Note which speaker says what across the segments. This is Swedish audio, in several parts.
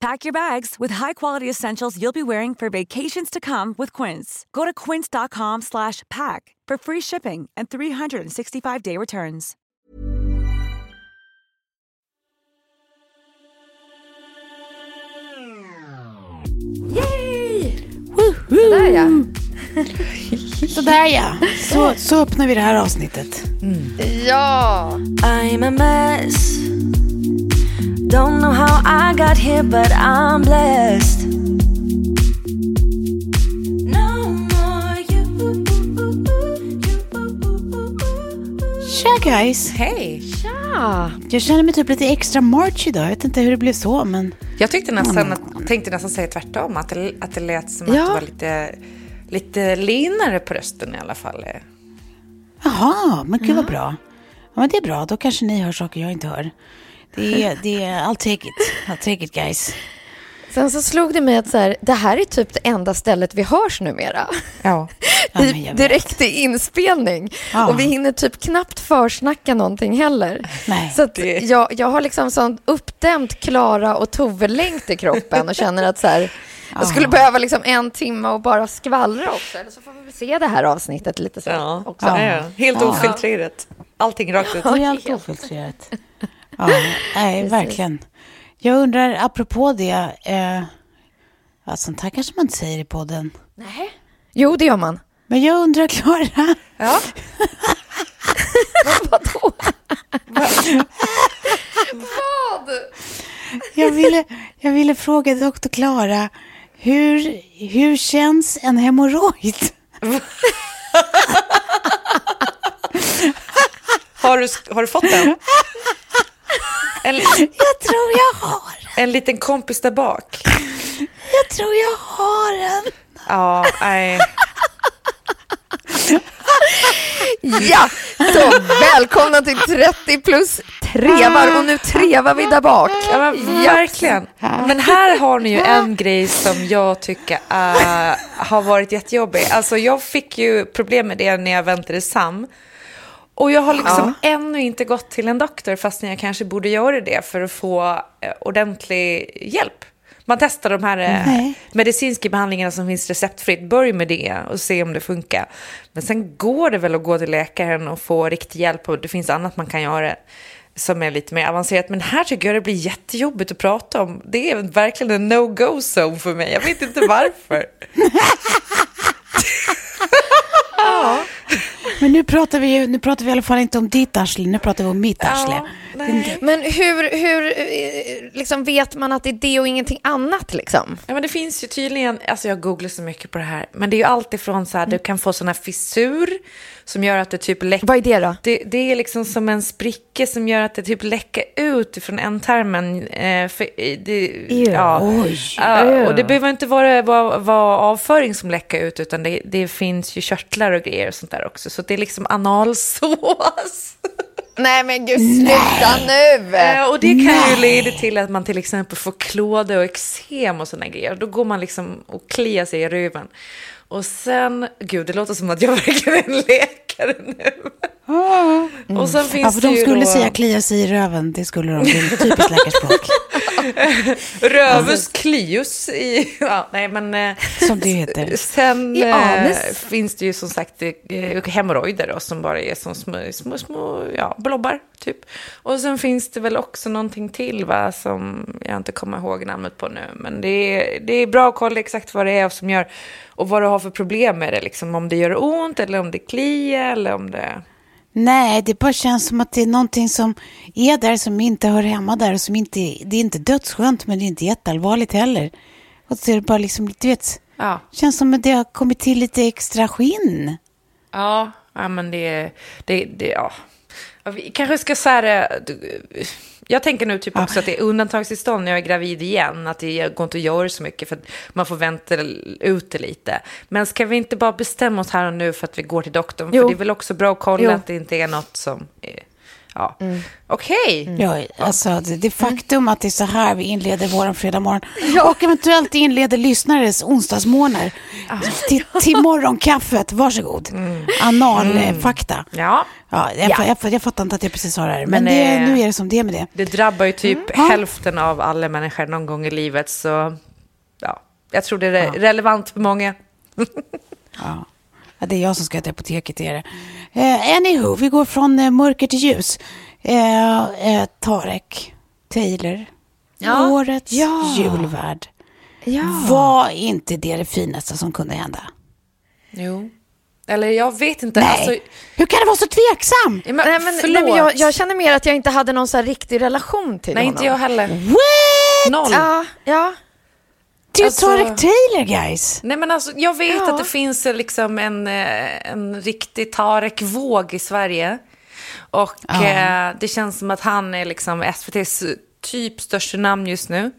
Speaker 1: Pack your bags with high-quality essentials you'll be wearing for vacations to come with Quince. Go to quince.com slash pack for free shipping and 365-day returns.
Speaker 2: Sådär ja.
Speaker 3: Sådär ja. Så, så öppnar vi det här avsnittet.
Speaker 2: Ja.
Speaker 4: I'm a mess. Don't know how I got here, but I'm blessed. No more you.
Speaker 3: Tja guys.
Speaker 5: Hej!
Speaker 2: Ja.
Speaker 3: Jag känner mig typ lite extra March idag. Jag vet inte hur det blev så, men...
Speaker 5: Jag tyckte nästan, att, tänkte nästan säga tvärtom, att det, att det lät som
Speaker 2: Ja.
Speaker 5: att det var lite, lite linare på rösten i alla fall.
Speaker 3: Jaha, men gud vad bra. Ja, men det är bra. Då kanske ni hör saker jag inte hör. Det är, det är, I'll take it. I'll take it guys.
Speaker 2: Sen så slog det mig att så här, det här är typ det enda stället vi hörs numera.
Speaker 5: Ja.
Speaker 3: Ja,
Speaker 2: I, direkt i inspelning.
Speaker 3: Ja.
Speaker 2: Och vi hinner typ knappt försnacka någonting heller.
Speaker 3: Nej.
Speaker 2: Så att jag, jag har liksom sån uppdämt Klara och Tove-längt i kroppen och känner att så här, jag skulle
Speaker 3: Ja.
Speaker 2: behöva liksom en timme och bara skvallra också. Eller så får vi väl se det här avsnittet lite så
Speaker 5: Ja.
Speaker 2: också.
Speaker 5: Ja. ja. Helt
Speaker 3: Ja.
Speaker 5: ofiltrerat. Allting rakt ut.
Speaker 3: Det är allt ofiltrerat. Ja, nej, verkligen. Jag undrar, apropå det, eh, ja, sånt här kanske man inte säger i podden.
Speaker 2: Nej. Jo, det gör man.
Speaker 3: Men jag undrar, Klara,
Speaker 5: Ja.
Speaker 2: Vadå? Vad?
Speaker 3: jag ville, jag ville fråga doktor Klara, hur, hur känns en hemorrojd?
Speaker 5: Har, du, har du fått den? En,
Speaker 3: Jag tror jag har den.
Speaker 5: en liten kompis där bak.
Speaker 3: Jag tror jag har den.
Speaker 5: Ja, nej.
Speaker 2: Ja, så välkomna till 30 plus trevar och nu trevar vi där bak.
Speaker 5: Ja, men verkligen. Men här har ni ju en grej som jag tycker äh, har varit jättejobbig. Alltså jag fick ju problem med det när jag väntade Sam. Och jag har liksom ännu inte gått till en doktor fastän jag kanske borde göra det för att få eh, ordentlig hjälp. Man testar de här eh,
Speaker 3: Nej.
Speaker 5: medicinska behandlingarna som finns receptfritt. Börja med det och se om det funkar. Men sen går det väl att gå till läkaren och få riktig hjälp och det finns annat man kan göra som är lite mer avancerat. Men här tycker jag det blir jättejobbigt att prata om. Det är verkligen en no-go zone för mig. Jag vet inte varför.
Speaker 3: Men nu pratar vi ju, nu pratar vi i alla fall inte om ditt arsle, nu pratar vi om mitt arsle.
Speaker 5: Ja.
Speaker 2: Men hur, hur eh, liksom vet man att det är det och ingenting annat liksom?
Speaker 5: Ja, men det finns ju tydligen, alltså jag googlar så mycket på det här, men det är ju alltifrån så här, du kan få sådana fissur som gör att det typ läcker.
Speaker 2: Vad är det då?
Speaker 5: Det, det är liksom som en spricka som gör att det typ läcker ut från ändtarmen. Eh, för, det, ja.
Speaker 3: Oj.
Speaker 5: Ja, och det behöver inte vara, vara, vara avföring som läcker ut, utan det, det finns ju körtlar och grejer och sånt där också. Så det är liksom analsås.
Speaker 2: Nej men gud, sluta nu!
Speaker 5: Eh, och det kan ju leda till att man till exempel får klåda och eksem och sådana grejer. Då går man liksom och kliar sig i röven. Och sen, gud det låter som att jag verkligen är en läkare nu. Och sen finns
Speaker 3: Ja, för de skulle
Speaker 5: då
Speaker 3: säga klia sig i röven. Det skulle de. Det är typiskt läkarspråk.
Speaker 5: Rövus klius i... Ja, nej, men... eh,
Speaker 3: Som det heter.
Speaker 5: Sen
Speaker 2: I
Speaker 5: eh,
Speaker 2: anus.
Speaker 5: finns det ju som sagt eh, hemorrojder då, som bara är som små, små, små ja, blobbar. Typ. Och sen finns det väl också någonting till va, som jag inte kommer ihåg namnet på nu. Men det är, det är bra att kolla exakt vad det är som gör och vad du har för problem med det. Liksom, om det gör ont eller om det kliar eller om det...
Speaker 3: Nej, det bara känns som att det är någonting som är där som inte hör hemma där. Och som inte, det är inte dödsskönt, men det är inte jätteallvarligt heller. Och så är det bara liksom, du vet,
Speaker 5: Ja.
Speaker 3: känns som att det har kommit till lite extra skinn.
Speaker 5: Ja, ja men det, det, det ja. Vi kanske ska säga Jag tänker nu typ också att det är undantagstillstånd när jag är gravid igen. Att det går inte att göra så mycket för att man får vänta ut det lite. Men ska vi inte bara bestämma oss här och nu för att vi går till doktorn?
Speaker 2: Jo.
Speaker 5: För det är väl också bra att kolla
Speaker 2: Jo.
Speaker 5: att det inte är något som... Är, ja, okej.
Speaker 3: Ja, alltså det, det faktum att det är så här vi inleder vår fredag morgon och eventuellt inleder lyssnares onsdagsmorgnar till, till morgonkaffet. Varsågod. Analfakta.
Speaker 5: Ja,
Speaker 3: Ja, jag, jag, jag, jag fattar inte att jag precis sa det här, men,
Speaker 5: Men,
Speaker 3: det,
Speaker 5: eh,
Speaker 3: nu är det som det är med det.
Speaker 5: det drabbar ju typ
Speaker 3: Ja.
Speaker 5: hälften av alla människor någon gång i livet. Så ja, jag tror det är relevant för många.
Speaker 3: Ja. Ja, det är jag som ska till apoteket. Är det. Eh, anywho, vi går från eh, mörker till ljus. Eh, eh, Tarek Taylor,
Speaker 2: Ja.
Speaker 3: årets
Speaker 2: Ja.
Speaker 3: julvärd.
Speaker 2: Ja.
Speaker 3: Var inte det det finaste som kunde hända?
Speaker 5: Jo. Eller jag vet inte.
Speaker 3: Nej,
Speaker 5: Alltså,
Speaker 3: hur kan du vara så tveksam?
Speaker 5: ja, men,
Speaker 2: Nej, men,
Speaker 5: förlåt.
Speaker 2: nej, men jag, jag känner mer att jag inte hade någon så här riktig relation till
Speaker 5: Nej,
Speaker 2: honom.
Speaker 5: inte jag heller.
Speaker 3: What?
Speaker 5: Noll.
Speaker 2: Ja, ja.
Speaker 3: Det är
Speaker 5: Alltså-
Speaker 3: Tarek Taylor, guys.
Speaker 5: Nej men alltså, jag vet
Speaker 2: Ja.
Speaker 5: att det finns liksom en, eh, en riktig Tarek-våg i Sverige. Och
Speaker 3: Ja.
Speaker 5: eh, det känns som att han är liksom SVTs typ största namn just nu.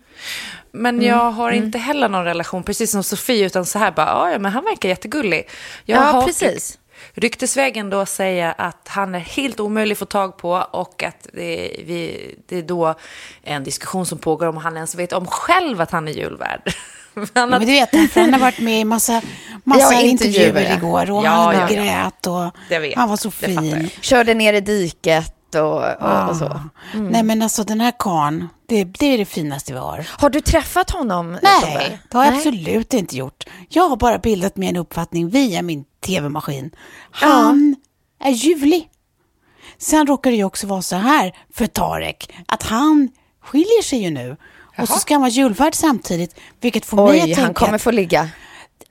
Speaker 5: Men
Speaker 2: Mm.
Speaker 5: jag har inte heller någon relation, precis som Sofie, utan så här bara, "Ja, ja men han verkar jättegullig. Jag
Speaker 2: Ja,
Speaker 5: har
Speaker 2: precis.
Speaker 5: Ryktesvägen då säga att han är helt omöjlig att få tag på och att det, vi, det är då en diskussion som pågår om han ens vet om själv att han är julvärd.
Speaker 3: Ja,
Speaker 5: har
Speaker 3: men du vet, han har varit med i massa, massa
Speaker 2: Ja,
Speaker 3: intervjuer,
Speaker 2: intervjuer.
Speaker 3: igår och
Speaker 5: Ja,
Speaker 3: han
Speaker 5: ja,
Speaker 3: grät och han var så fin.
Speaker 2: Körde ner i diket och, och, och så.
Speaker 3: Ah. Nej men alltså den här karln, det, det är det finaste vi har.
Speaker 2: Har du träffat honom?
Speaker 3: Nej,
Speaker 2: Tobbe?
Speaker 3: det har jag
Speaker 2: Nej.
Speaker 3: absolut inte gjort. Jag har bara bildat mig en uppfattning via min tv-maskin. Han är ljuvlig. Sen råkar det ju också vara så här för Tarek, att han skiljer sig ju nu. Och så ska han vara julvärd samtidigt, vilket får mig att
Speaker 2: Oj,
Speaker 3: tänka
Speaker 2: han kommer få ligga.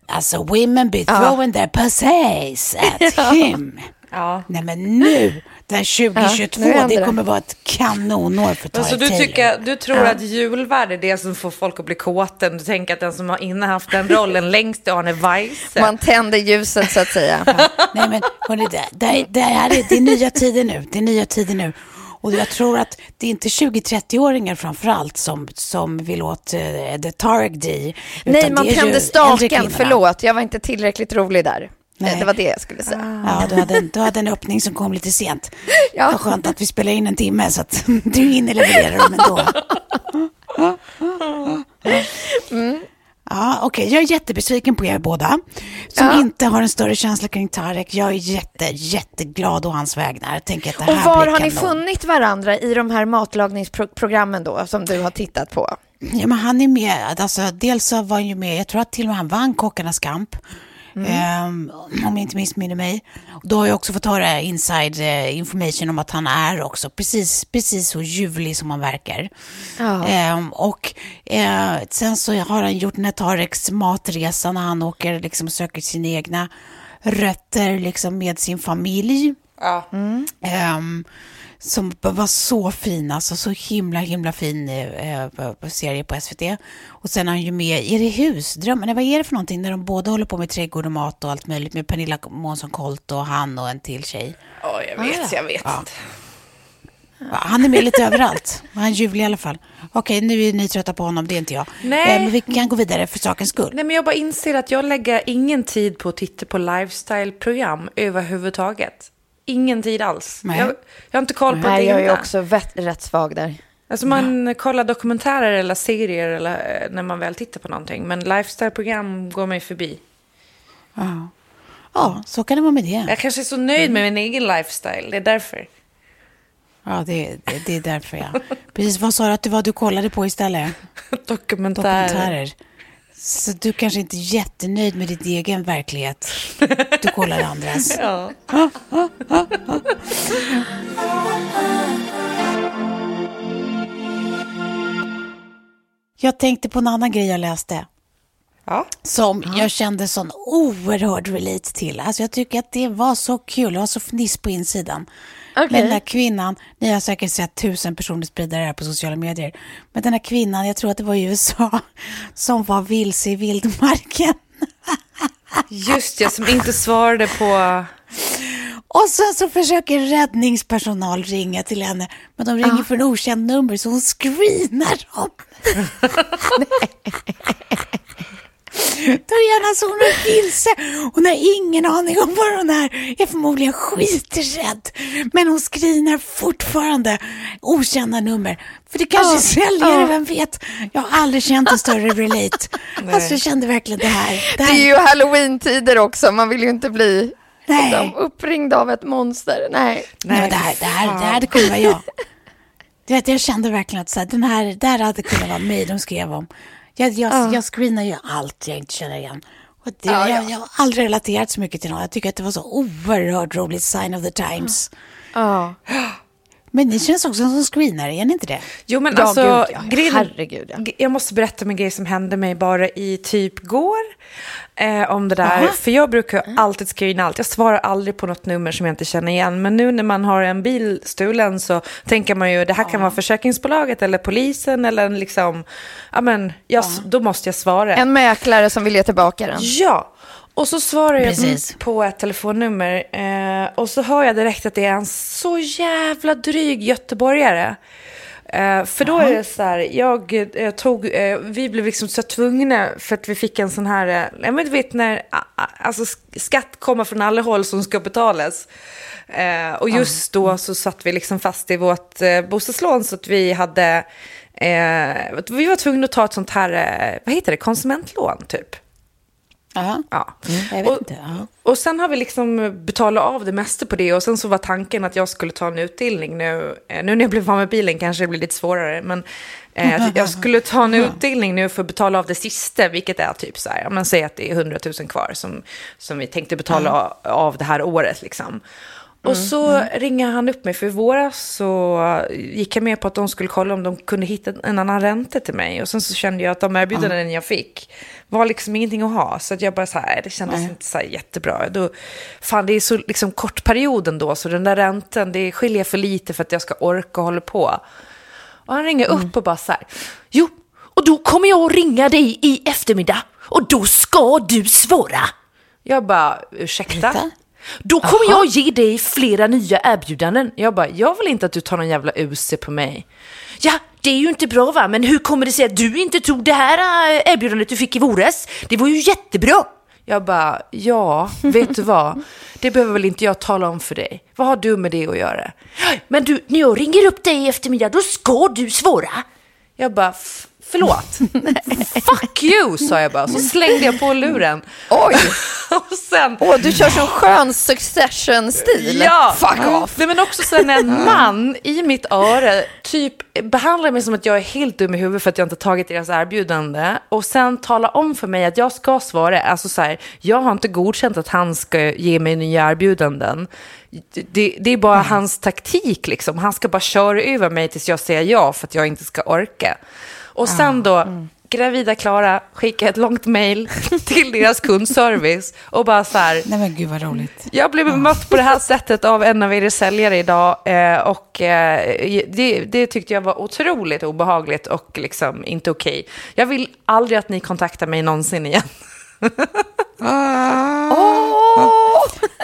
Speaker 3: alltså women be throwing their pussies at him.
Speaker 5: Ja.
Speaker 3: Nej men nu, här 2022,
Speaker 2: nu händer
Speaker 3: det
Speaker 2: det.
Speaker 3: kommer vara ett kanonår för Tarek
Speaker 5: Alltså du, tycker, du tror att julvärd är det som får folk att bli kåta. Du tänker att den som har innehaft den rollen längst är Arne Weise.
Speaker 2: Man tänder ljuset så att säga.
Speaker 3: Nej men hörni, det, det, det, här är, det är nya tider nu. Det är nya tider nu. Och jag tror att det är inte 20-30-åringar framför allt som, som vill åt uh, The Tarek D.
Speaker 2: Nej, man tände staken. Förlåt, jag var inte tillräckligt rolig där.
Speaker 3: Nej.
Speaker 2: Det var det jag skulle säga.
Speaker 3: Ja, du hade, en- du hade en öppning som kom lite sent.
Speaker 2: Ja.
Speaker 3: Vad skönt att vi spelar in en timme så att du hinner leverera dem ändå. Ja, okej. Jag är jättebesviken på er båda som
Speaker 2: Ja.
Speaker 3: inte har en större känsla kring Tarek. Jag är jätte, jätteglad å hans vägnar. Tänker att det här
Speaker 2: Och var har ni funnit varandra i de här matlagningsprogrammen då, som du har tittat på?
Speaker 3: Ja, men han är med. Alltså, dels så var han ju med, jag tror att till och med han vann Kockarnas kamp. Ehm, om jag inte missminner mig. Då har jag också fått höra inside eh, information om att han är också precis, precis så ljuvlig som han verkar.
Speaker 2: Ja.
Speaker 3: Ehm, och eh, sen så har han gjort Tareks matresa när han åker liksom och söker sina egna rötter liksom med sin familj.
Speaker 5: Ja.
Speaker 3: Ehm, som var så fin, alltså så himla himla fin eh, eh, serie på SVT. Och sen är han ju med i det husdrömmen, vad är det för någonting när de båda håller på med trädgård och mat och allt möjligt med Pernilla Månsson Colt och han och en till tjej.
Speaker 5: Ja, jag vet, jag vet inte.
Speaker 3: Ja, Han är med lite överallt. Han är ljuvlig i alla fall. Okej, nu är ni trötta på honom, det är inte jag.
Speaker 5: Nej.
Speaker 3: Eh, men vi kan gå vidare för sakens skull.
Speaker 5: Nej, men jag bara inser att jag lägger ingen tid på att titta på lifestyle-program överhuvudtaget. Ingen tid alls.
Speaker 3: Nej.
Speaker 5: Jag, jag har inte koll på
Speaker 2: Nej,
Speaker 5: det
Speaker 2: jag är också vet, rätt svag där.
Speaker 5: Alltså man kollar dokumentärer eller serier eller, eh, när man väl tittar på någonting. Men lifestyle-program går mig förbi.
Speaker 3: Ja. ja, så kan det vara med det.
Speaker 5: Jag kanske är så nöjd med min egen lifestyle, det är därför.
Speaker 3: Ja, det, det, det är därför jag... Precis, vad sa du att det var du kollade på istället?
Speaker 5: Dokumentärer.
Speaker 3: Dokumentärer. Så du kanske inte är jättenöjd med din egen verklighet. Du kollar andras.
Speaker 5: Ja.
Speaker 3: Jag tänkte på en annan grej jag läste.
Speaker 5: Ja.
Speaker 3: Som jag kände sån oerhörd relate till. Alltså jag tycker att det var så kul, det var så fniss på insidan. Men den här kvinnan, ni har säkert sett tusen personer sprida det här på sociala medier. Men den här kvinnan, jag tror att det var i USA, som var vilse i vildmarken.
Speaker 5: Just det, som inte svarade på...
Speaker 3: Och sen så försöker räddningspersonal ringa till henne, men de ringer från okänt nummer så hon screenar dem. Är hon är vilse. Hon har ingen aning om var hon är. Är förmodligen skiträdd. Men hon screenar fortfarande okända nummer. För det kanske är säljare, vem vet? Jag har aldrig känt en större relate. Alltså jag kände verkligen det här. Det
Speaker 2: Det
Speaker 3: här
Speaker 2: är ju halloween-tider också, man vill ju inte bli
Speaker 3: Nej.
Speaker 2: liksom, uppringd av ett monster. Nej.
Speaker 3: Nej, men det här, det här, det här hade kunnat vara jag. Jag kände verkligen att så här, den här, det här hade kunnat vara mig de skrev om. Jag, jag, jag screenar ju allt jag inte känner igen. Och det,
Speaker 2: Ja, ja.
Speaker 3: Jag, jag har aldrig relaterat så mycket till någon. Jag tycker att det var så oerhört roligt, sign of the times.
Speaker 2: Ja.
Speaker 3: Men ni känns också som screenare, är ni inte det?
Speaker 5: Jo men
Speaker 2: Ja,
Speaker 5: alltså,
Speaker 2: gud, ja.
Speaker 5: grejen-
Speaker 2: Herregud, ja.
Speaker 5: jag måste berätta om en grej som hände mig bara i typ går. Eh, om det där,
Speaker 3: Aha.
Speaker 5: för jag brukar alltid screena allt. Jag svarar aldrig på något nummer som jag inte känner igen. Men nu när man har en bil stulen så tänker man ju det här kan vara försäkringsbolaget eller polisen eller en liksom, ja men jag, då måste jag svara.
Speaker 2: En mäklare som vill ge tillbaka den.
Speaker 5: Ja, och så svarar jag
Speaker 3: Precis.
Speaker 5: på ett telefonnummer eh, och så hör jag direkt att det är en så jävla dryg göteborgare. Eh, för då är det så här, jag eh, tog, eh, vi blev liksom så tvungna för att vi fick en sån här, eh, jag men du vet när alltså, sk- skatt kommer från alla håll som ska betalas. Eh, och just då så satt vi liksom fast i vårt eh, bostadslån så att vi hade, eh, vi var tvungna att ta ett sånt här, eh, vad heter det, konsumentlån typ.
Speaker 3: Ja. Vet
Speaker 5: och, och sen har vi liksom betalat av det mesta på det och sen så var tanken att jag skulle ta en utdelning nu. Eh, Nu när jag blev av med bilen kanske det blir lite svårare, men eh, jag skulle ta en utdelning nu för att betala av det sista, vilket är typ så här, om man säger att det är 100 000 kvar som, som vi tänkte betala a- av det här året liksom. Och så ringer han upp mig, för i våras så gick jag med på att de skulle kolla om de kunde hitta en annan ränta till mig. Och sen så kände jag att de erbjudanden jag fick var liksom ingenting att ha. Så att jag bara så här, det kändes inte så här jättebra. Då, fan, det är så liksom kort period ändå, så den där räntan, det skiljer för lite för att jag ska orka hålla på. Och han ringer upp och bara så här, jo, och då kommer jag att ringa dig i eftermiddag och då ska du svara. Jag bara, ursäkta?
Speaker 3: Ursäkta?
Speaker 5: Då kommer jag ge dig flera nya erbjudanden. Jag bara, jag vill inte att du tar någon jävla UC på mig. Ja, det är ju inte bra va, men hur kommer det sig att du inte tog det här äh, erbjudandet du fick i våras? Det var ju jättebra. Jag bara, ja, vet du vad? Det behöver väl inte jag tala om för dig. Vad har du med det att göra? Men du, när jag ringer upp dig i eftermiddag, då ska du svara. Jag bara, "F- förlåt. Fuck you, sa jag bara. Så slängde jag på luren.
Speaker 2: Oj!
Speaker 5: Och sen...
Speaker 2: Åh, du kör sån skön succession-stil.
Speaker 5: Ja,
Speaker 2: Fuck off.
Speaker 5: Nej, men också sen en man i mitt öra typ behandlar mig som att jag är helt dum i huvudet för att jag inte tagit deras erbjudande. Och sen talar om för mig att jag ska svara. Alltså så här, jag har inte godkänt att han ska ge mig nya erbjudanden. Det, det är bara hans taktik liksom. Han ska bara köra över mig tills jag säger ja för att jag inte ska orka. Och sen då, gravida Klara skickar ett långt mejl till deras kundservice och bara så här,
Speaker 3: Nej men gud vad roligt.
Speaker 5: jag blev bemött på det här sättet av en av er säljare idag eh, och eh, det, det tyckte jag var otroligt obehagligt och liksom inte okej. Jag vill aldrig att ni kontaktar mig någonsin igen.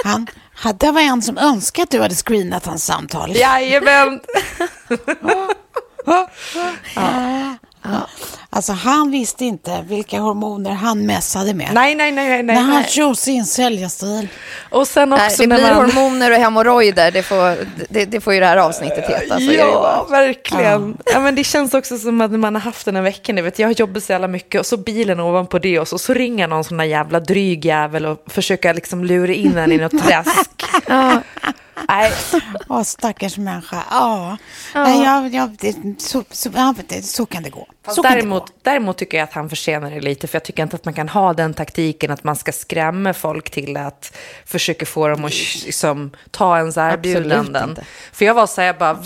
Speaker 3: Han, han- det var en som önskade att du hade screenat hans samtal.
Speaker 5: Jajamän!
Speaker 3: Alltså han visste inte vilka hormoner han mässade med.
Speaker 5: Nej, nej, nej, nej.
Speaker 3: När
Speaker 5: nej.
Speaker 3: han kör sin säljarstil.
Speaker 5: Och sen också
Speaker 2: Nej, det
Speaker 5: när
Speaker 2: blir
Speaker 5: man...
Speaker 2: hormoner och hemorrojder, det får, det, det får ju det här avsnittet heta.
Speaker 5: Ja,
Speaker 2: bara.
Speaker 5: verkligen. Ja. men det känns också som att när man har haft den här veckan, ni vet, jag har jobbat så jävla mycket och så bilen ovanpå det och så, så ringer någon sån där jävla dryg jävel och försöker liksom lura in en i något träsk.
Speaker 3: Nej. Åh, stackars människa. Ja, Nej, jag, jag, det, så, så, ja, det, så kan det gå.
Speaker 5: Fast
Speaker 3: så kan det gå.
Speaker 5: däremot, tycker jag att han förtjänar det lite, för jag tycker inte att man kan ha den taktiken att man ska skrämma folk till att försöka få dem att liksom, ta ens erbjudanden. För jag var så här, jag bara,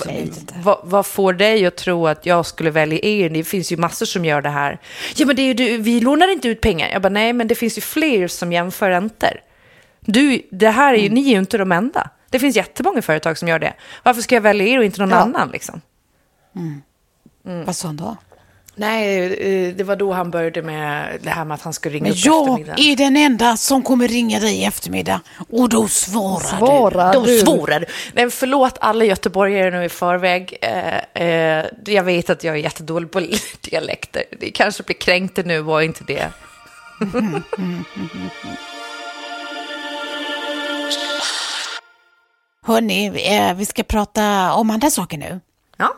Speaker 5: vad, vad får dig att tro att jag skulle välja er? Det finns ju massor som gör det här. Ja, men det är ju, du, vi lånar inte ut pengar. Jag bara, nej, men det finns ju fler som jämför räntor. Du, det här är ju, ni är ju inte de enda. Det finns jättemånga företag som gör det. Varför ska jag välja er och inte någon
Speaker 2: Ja.
Speaker 5: annan? Liksom?
Speaker 3: Vad sa han då?
Speaker 5: Nej, eh, det var då han började med det här med att han skulle ringa
Speaker 3: Men
Speaker 5: upp i
Speaker 3: jag är den enda som kommer ringa dig i eftermiddag och då svarar
Speaker 2: Svarar
Speaker 5: Då
Speaker 2: du?
Speaker 5: svorar du. Nej, förlåt alla göteborgare nu i förväg. Eh, eh, jag vet att jag är jättedålig på dialekter. Det kanske blir kränkt nu, var inte det.
Speaker 3: Hörni, eh, vi ska prata om andra saker nu.
Speaker 5: Ja.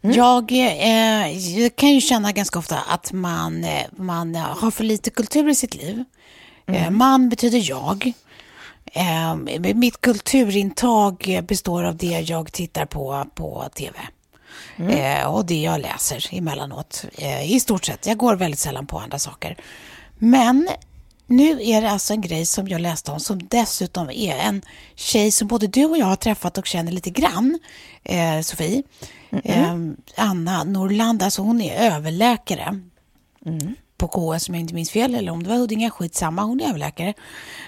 Speaker 3: Jag, eh, jag kan ju känna ganska ofta att man, eh, man har för lite kultur i sitt liv. Eh, man betyder jag. Eh, mitt kulturintag består av det jag tittar på på tv. Eh, och det jag läser emellanåt. Eh, I stort sett. Jag går väldigt sällan på andra saker. Men nu är det alltså en grej som jag läste om som dessutom är en tjej som både du och jag har träffat och känner lite grann, eh, Sofie. Eh, Anna Norland, alltså hon är överläkare på KS om jag inte minns fel, eller om det var Huddinge, skitsamma, hon är överläkare.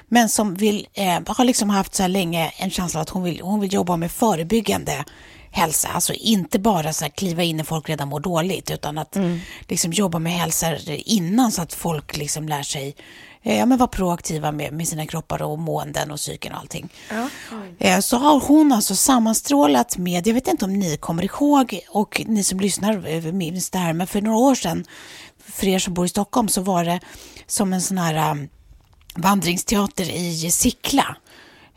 Speaker 3: Men som vill, eh, har liksom haft så här länge en känsla att hon vill, hon vill jobba med förebyggande hälsa, alltså inte bara så här kliva in när folk redan mår dåligt, utan att liksom jobba med hälsa innan så att folk liksom lär sig ja, men vara proaktiva med, med sina kroppar och måenden och psyken och allting. Eh, Så har hon alltså sammanstrålat med, jag vet inte om ni kommer ihåg och ni som lyssnar eh, minns det här, men för några år sedan, för er som bor i Stockholm, så var det som en sån här vandringsteater i Sickla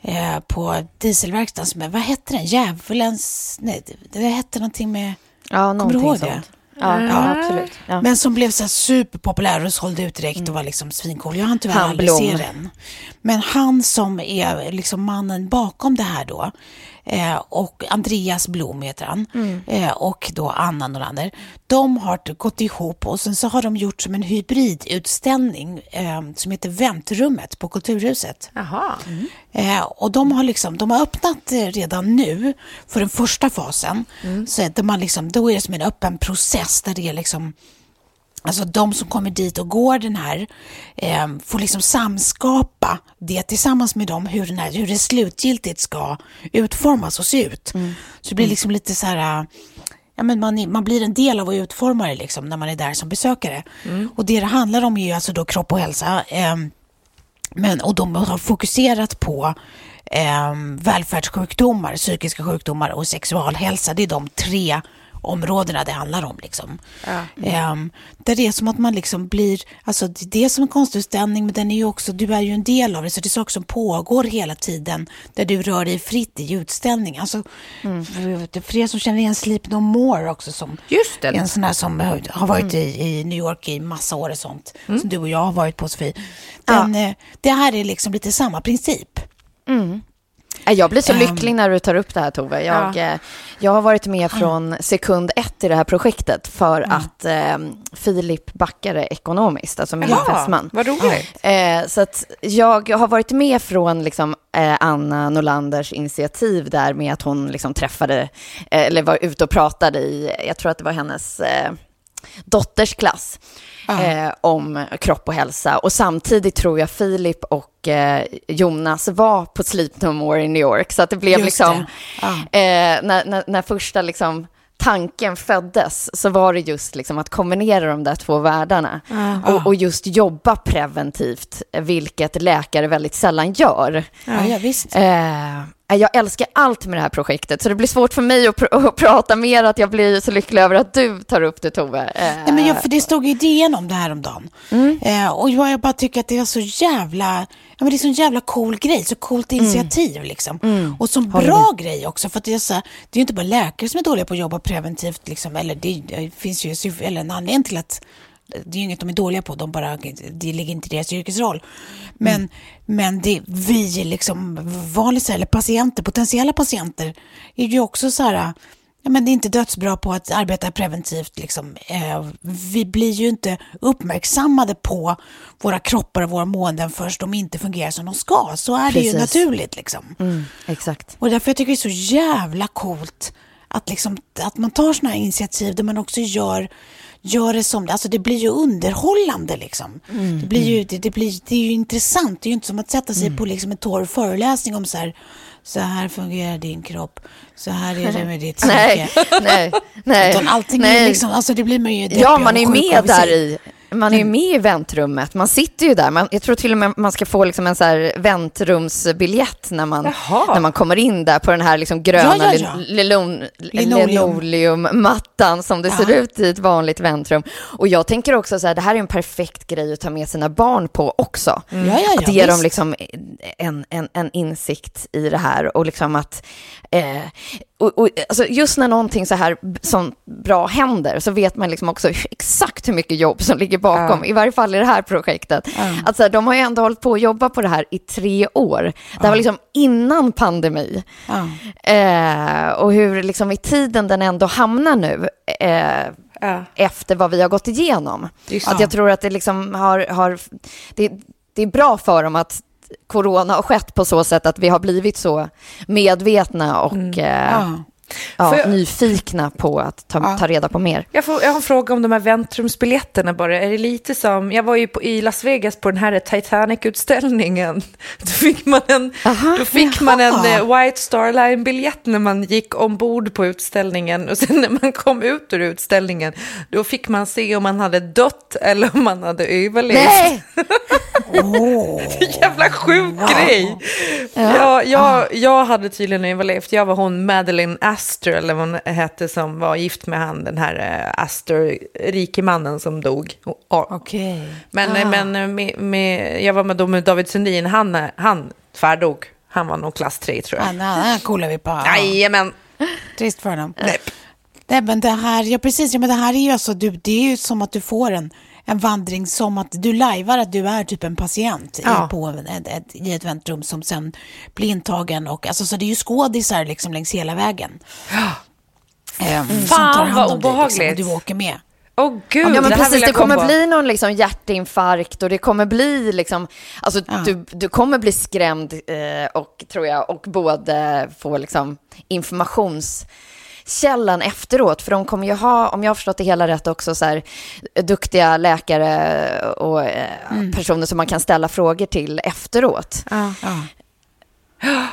Speaker 3: eh, på dieselverkstaden. Som är, vad hette den? Djävulens... Nej, det, hette någonting med...
Speaker 2: Ja,
Speaker 3: Kommer du ihåg
Speaker 2: sånt.
Speaker 3: det?
Speaker 2: Ja, ja, absolut. Ja.
Speaker 3: Men som blev så superpopulär och sålde ut direkt och var liksom svincool. Jag har inte
Speaker 2: Han
Speaker 3: aldrig se den. Men han som är liksom mannen bakom det här då, eh, och Andreas Blom heter han, eh, och då Anna Norlander, de har gått ihop och sen så har de gjort som en hybridutställning eh, som heter Väntrummet på Kulturhuset.
Speaker 5: Jaha.
Speaker 3: Eh, och de har, liksom, de har öppnat eh, redan nu för den första fasen. Så att man liksom, då är det som en öppen process där det är liksom Alltså de som kommer dit och går den här eh, får liksom samskapa det tillsammans med dem hur, den här, hur det slutgiltigt ska utformas och se ut. Så det blir liksom lite så här, ja, men man, man blir en del av att utforma det liksom, när man är där som besökare. Och det det handlar om är ju alltså då kropp och hälsa. ehm, men, och de har fokuserat på eh, välfärdssjukdomar, psykiska sjukdomar och sexualhälsa. Det är de tre områdena det handlar om. Liksom. Eh, där det är som att man liksom blir, alltså det det är som en konstutställning men den är ju också, du är ju en del av det så det är saker som pågår hela tiden där du rör dig fritt i utställning. Alltså, för, för er som känner igen Sleep No More också som
Speaker 5: Just det.
Speaker 3: en sån här som har varit i, i New York i massa år och sånt. Som du och jag har varit på Sofie. Den, eh, Det här är liksom lite samma princip.
Speaker 2: Nej, Jag blir så
Speaker 3: Ehm.
Speaker 2: lycklig när du tar upp det här Tove. Jag, eh, jag har varit med från sekund ett i det här projektet för att eh, Filip backade ekonomiskt, alltså min fästman.
Speaker 5: vad roligt.
Speaker 2: Eh, så att jag har varit med från liksom, eh, Anna Norlanders initiativ där med att hon liksom, träffade, eh, eller var ute och pratade i, jag tror att det var hennes eh, dotters klass, eh, om kropp och hälsa. Och samtidigt tror jag Filip och eh, Jonas var på Sleep No More i New York. Så att det blev
Speaker 3: Just
Speaker 2: liksom,
Speaker 3: det.
Speaker 2: eh, när, när, när första liksom, tanken föddes så var det just liksom att kombinera de där två världarna och, och just jobba preventivt, vilket läkare väldigt sällan gör.
Speaker 3: Ja, ja, visst.
Speaker 2: Eh, jag älskar allt med det här projektet, så det blir svårt för mig att, pr- att prata mer, att jag blir så lycklig över att du tar upp det, Tove.
Speaker 3: Nej, men jag, för det stod ju DN om det här om dagen. Eh, och jag, bara tycker att det är så jävla, ja, men det är så en jävla cool grej, så coolt initiativ liksom. Och så bra grej också, för det är, så, det är ju inte bara läkare som är dåliga på att jobba preventivt, liksom, eller det, det finns ju eller en anledning till att det är ju inget de är dåliga på, de bara, det ligger inte i deras yrkesroll. Men, men det, vi liksom, vanliga, eller patienter, potentiella patienter, är ju också så här, ja, men det är inte dödsbra på att arbeta preventivt. Liksom. Eh, vi blir ju inte uppmärksammade på våra kroppar och våra måenden först de inte fungerar som de ska. Så är det ju
Speaker 2: Precis.
Speaker 3: naturligt. Liksom.
Speaker 2: Mm, exakt.
Speaker 3: Och därför jag tycker det är så jävla coolt att, liksom, att man tar sådana här initiativ där man också gör, gör det som, alltså det blir ju underhållande liksom. det, blir ju, det, det, blir, det är ju intressant, det är ju inte som att sätta sig på liksom en torr föreläsning om så här, så här fungerar din kropp, så här är det med ditt
Speaker 2: Nej,
Speaker 3: psyke.
Speaker 2: nej, nej.
Speaker 3: Utan allting är
Speaker 2: nej.
Speaker 3: liksom, alltså det blir man ju
Speaker 2: Ja, man är med där i. Man är ju med i väntrummet. Man sitter ju där. Man, jag tror till och med man ska få liksom en så här väntrumsbiljett när man,
Speaker 5: Jaha.
Speaker 2: när man kommer in där på den här liksom gröna
Speaker 3: Ja, ja, ja.
Speaker 2: linoleummattan som det ser ut i ett vanligt väntrum. Och jag tänker också så här, det här är en perfekt grej att ta med sina barn på också.
Speaker 3: Ja, ja, ja,
Speaker 2: att ge dem liksom en, en, en insikt i det här och liksom att eh, och, och, alltså just när någonting så här som bra händer så vet man liksom också exakt hur mycket jobb som ligger bakom, i varje fall i det här projektet. Att så här, de har ju ändå hållit på att jobba på det här i tre år. Det här var liksom innan pandemi.
Speaker 3: Ja.
Speaker 2: Eh, och hur liksom i tiden den ändå hamnar nu. Eh,
Speaker 5: Ja.
Speaker 2: efter vad vi har gått igenom.
Speaker 5: Just
Speaker 2: att jag tror att det liksom har, har det, det är bra för dem att corona har skett på så sätt att vi har blivit så medvetna och eh,
Speaker 3: Ja.
Speaker 2: Ja,
Speaker 5: jag-
Speaker 2: nyfikna på att ta,
Speaker 3: Ja.
Speaker 2: ta reda på mer.
Speaker 5: Jag, får, jag har en fråga om de här väntrumsbiljetterna bara. Är det lite som, jag var ju på, i Las Vegas på den här Titanic-utställningen. Då fick man en,
Speaker 2: Aha,
Speaker 5: då fick man en eh, White Star Line-biljett när man gick ombord på utställningen. Och sen när man kom ut ur utställningen, då fick man se om man hade dött eller om man hade överlevt.
Speaker 2: Nej!
Speaker 5: Jävla sjuk grej. Ja, jag, jag hade tydligen överlevt. Jag var hon Madeleine Astor, eller vad hon hette, som var gift med han, den här eh, Astor, rikemannen som dog.
Speaker 3: Okej.
Speaker 5: Men,
Speaker 3: Ah.
Speaker 5: men med, med, jag var med, då med David Sundin, han, han tvärdog. Han var nog klass 3 tror jag.
Speaker 3: Ja, nej, nej, coolar vi på. Ja.
Speaker 5: Jajamän.
Speaker 3: Trist för honom. Nej, men det här, ja precis, ja, men det här är ju alltså, du, det är ju som att du får en, en vandring som att du lajvar att du är typ en patient
Speaker 5: Ja.
Speaker 3: i, på ett, ett, i ett väntrum som sen blir intagen och alltså så det är ju skådisar liksom längs hela vägen. Ehm, som
Speaker 5: Fan,
Speaker 3: tar hand
Speaker 5: vad
Speaker 3: om dig,
Speaker 5: obehagligt.
Speaker 3: Liksom, och du åker med.
Speaker 5: Åh gud,
Speaker 2: Ja, men
Speaker 5: det här
Speaker 2: precis,
Speaker 5: vill jag
Speaker 2: det kommer
Speaker 5: komma
Speaker 2: bli någon liksom hjärtinfarkt och det kommer bli liksom, alltså
Speaker 3: Ja.
Speaker 2: du, du kommer bli skrämd eh, och tror jag, och både få liksom informationskällan efteråt, för de kommer ju ha, om jag har förstått det hela rätt också, så här, duktiga läkare och eh, personer som man kan ställa frågor till efteråt.
Speaker 5: Ja.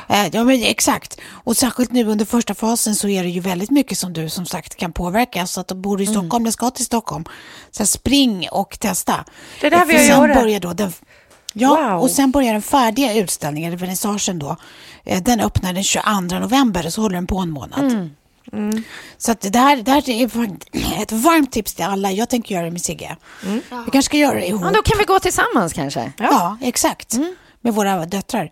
Speaker 3: Eh, Ja, men exakt. Och särskilt nu under första fasen så är det ju väldigt mycket som du som sagt kan påverka. Så att de bor i
Speaker 5: Mm.
Speaker 3: Stockholm, eller ska till Stockholm, så här, spring och testa.
Speaker 5: Det är det här vi
Speaker 3: För
Speaker 5: har
Speaker 3: sen
Speaker 5: gjort.
Speaker 3: börjar då den, Ja,
Speaker 5: Wow.
Speaker 3: och sen börjar den färdiga utställningen, vernissagen då. eh, Den öppnar den 22 november så håller den på en månad.
Speaker 5: Mm.
Speaker 3: Så att det här, det här är ett varmt tips till alla. Jag tänker göra det med Sigge.
Speaker 5: Mm.
Speaker 3: Vi kanske ska göra det ihop.
Speaker 2: Ja, då kan vi gå tillsammans kanske.
Speaker 3: Ja, exakt. Med våra döttrar.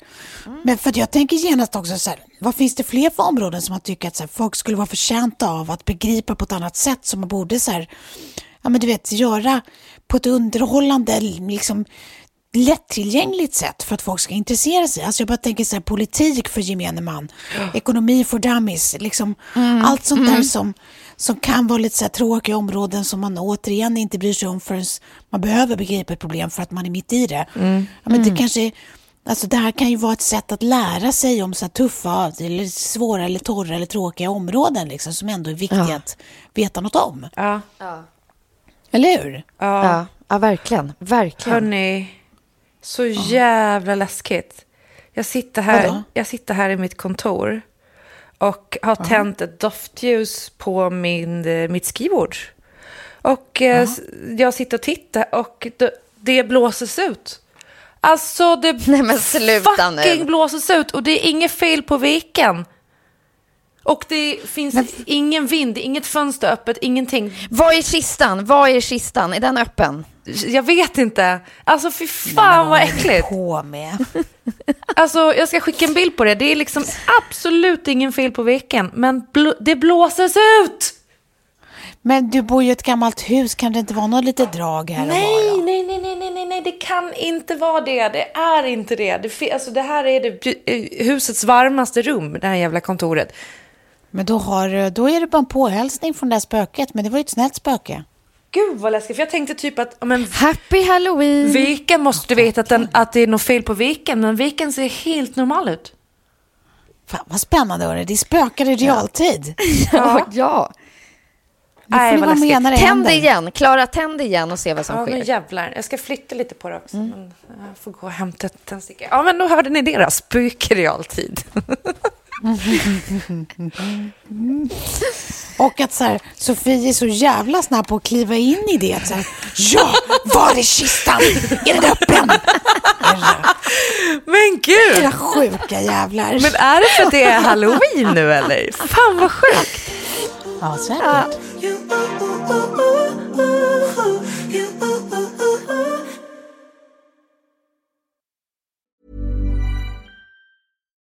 Speaker 3: Men för att jag tänker genast också så här, vad finns det fler för områden som man tycker att så här, folk skulle vara förtjänta av att begripa på ett annat sätt som man borde så här, ja men du vet, göra på ett underhållande, liksom lättillgängligt sätt för att folk ska intressera sig. Alltså jag bara tänker så här, politik för gemene man, ekonomi för dummies, liksom allt sånt där som, som kan vara lite så här tråkiga områden som man återigen inte bryr sig om förrän man behöver begripa ett problem för att man är mitt i det. Ja, men det kanske Alltså det här kan ju vara ett sätt att lära sig om så här tuffa, eller svåra, eller torra eller tråkiga områden liksom, som ändå är viktiga
Speaker 2: Ja.
Speaker 3: att veta något om.
Speaker 5: Ja.
Speaker 3: Eller hur?
Speaker 5: Ja.
Speaker 2: Ja, ja verkligen. Verkligen.
Speaker 5: Hörni, så jävla läskigt. Jag sitter, här,
Speaker 3: Vadå?
Speaker 5: jag sitter här i mitt kontor och har tänt ett doftljus på min, eh, mitt skrivbord. Och eh, jag sitter och tittar och det, det blåses ut. Alltså det
Speaker 2: Nej, men sluta nu.
Speaker 5: fucking blåses ut och det är inget fel på viken. Och det finns ingen vind, inget fönster öppet, ingenting.
Speaker 2: Vad är kistan? Vad är kistan? Är den öppen?
Speaker 5: Jag vet inte. Alltså fy fan vad äckligt.
Speaker 3: På med.
Speaker 5: Alltså, jag ska skicka en bild på det. Det är liksom absolut ingen fel på veken, men bl- det blåses ut!
Speaker 3: Men du bor ju i ett gammalt hus, kan det inte vara något litet drag här och var?
Speaker 5: Nej, nej, nej, nej, nej, nej, nej, det kan inte vara det. Det är inte det. Det, alltså, det här är det, eh, husets varmaste rum, det här jävla kontoret.
Speaker 3: Men då, har, då är det bara en påhälsning från det där spöket, men det var ju ett snällt spöke.
Speaker 5: Gud vad läskigt, för jag tänkte typ att ja, men,
Speaker 2: Happy Halloween!
Speaker 5: viken måste du veta att, den, att det är något fel på viken, men viken ser helt normal ut.
Speaker 3: Fan vad spännande, hörni. det spökar i realtid.
Speaker 2: Ja, ja.
Speaker 3: Nu får
Speaker 5: Nej,
Speaker 3: ni
Speaker 5: vad
Speaker 3: vara med
Speaker 5: läskigt.
Speaker 3: när det
Speaker 2: Tänd
Speaker 3: händer.
Speaker 2: igen. Klara, tänd igen och se vad som
Speaker 5: Ja,
Speaker 2: sker.
Speaker 5: men jävlar. Jag ska flytta lite på det också. Men jag får gå och hämta ett tändsticka. Ja, men då hörde ni det då. Spök i realtid.
Speaker 3: Och att så här, Sofie är så jävla snabb på att kliva in i det. Att Så här, ja, var är kistan? Är den öppen?
Speaker 5: Men gud!
Speaker 3: era sjuka jävlar.
Speaker 5: Men är det för att det är halloween nu eller? Fan vad sjukt!
Speaker 3: Ja, säkert.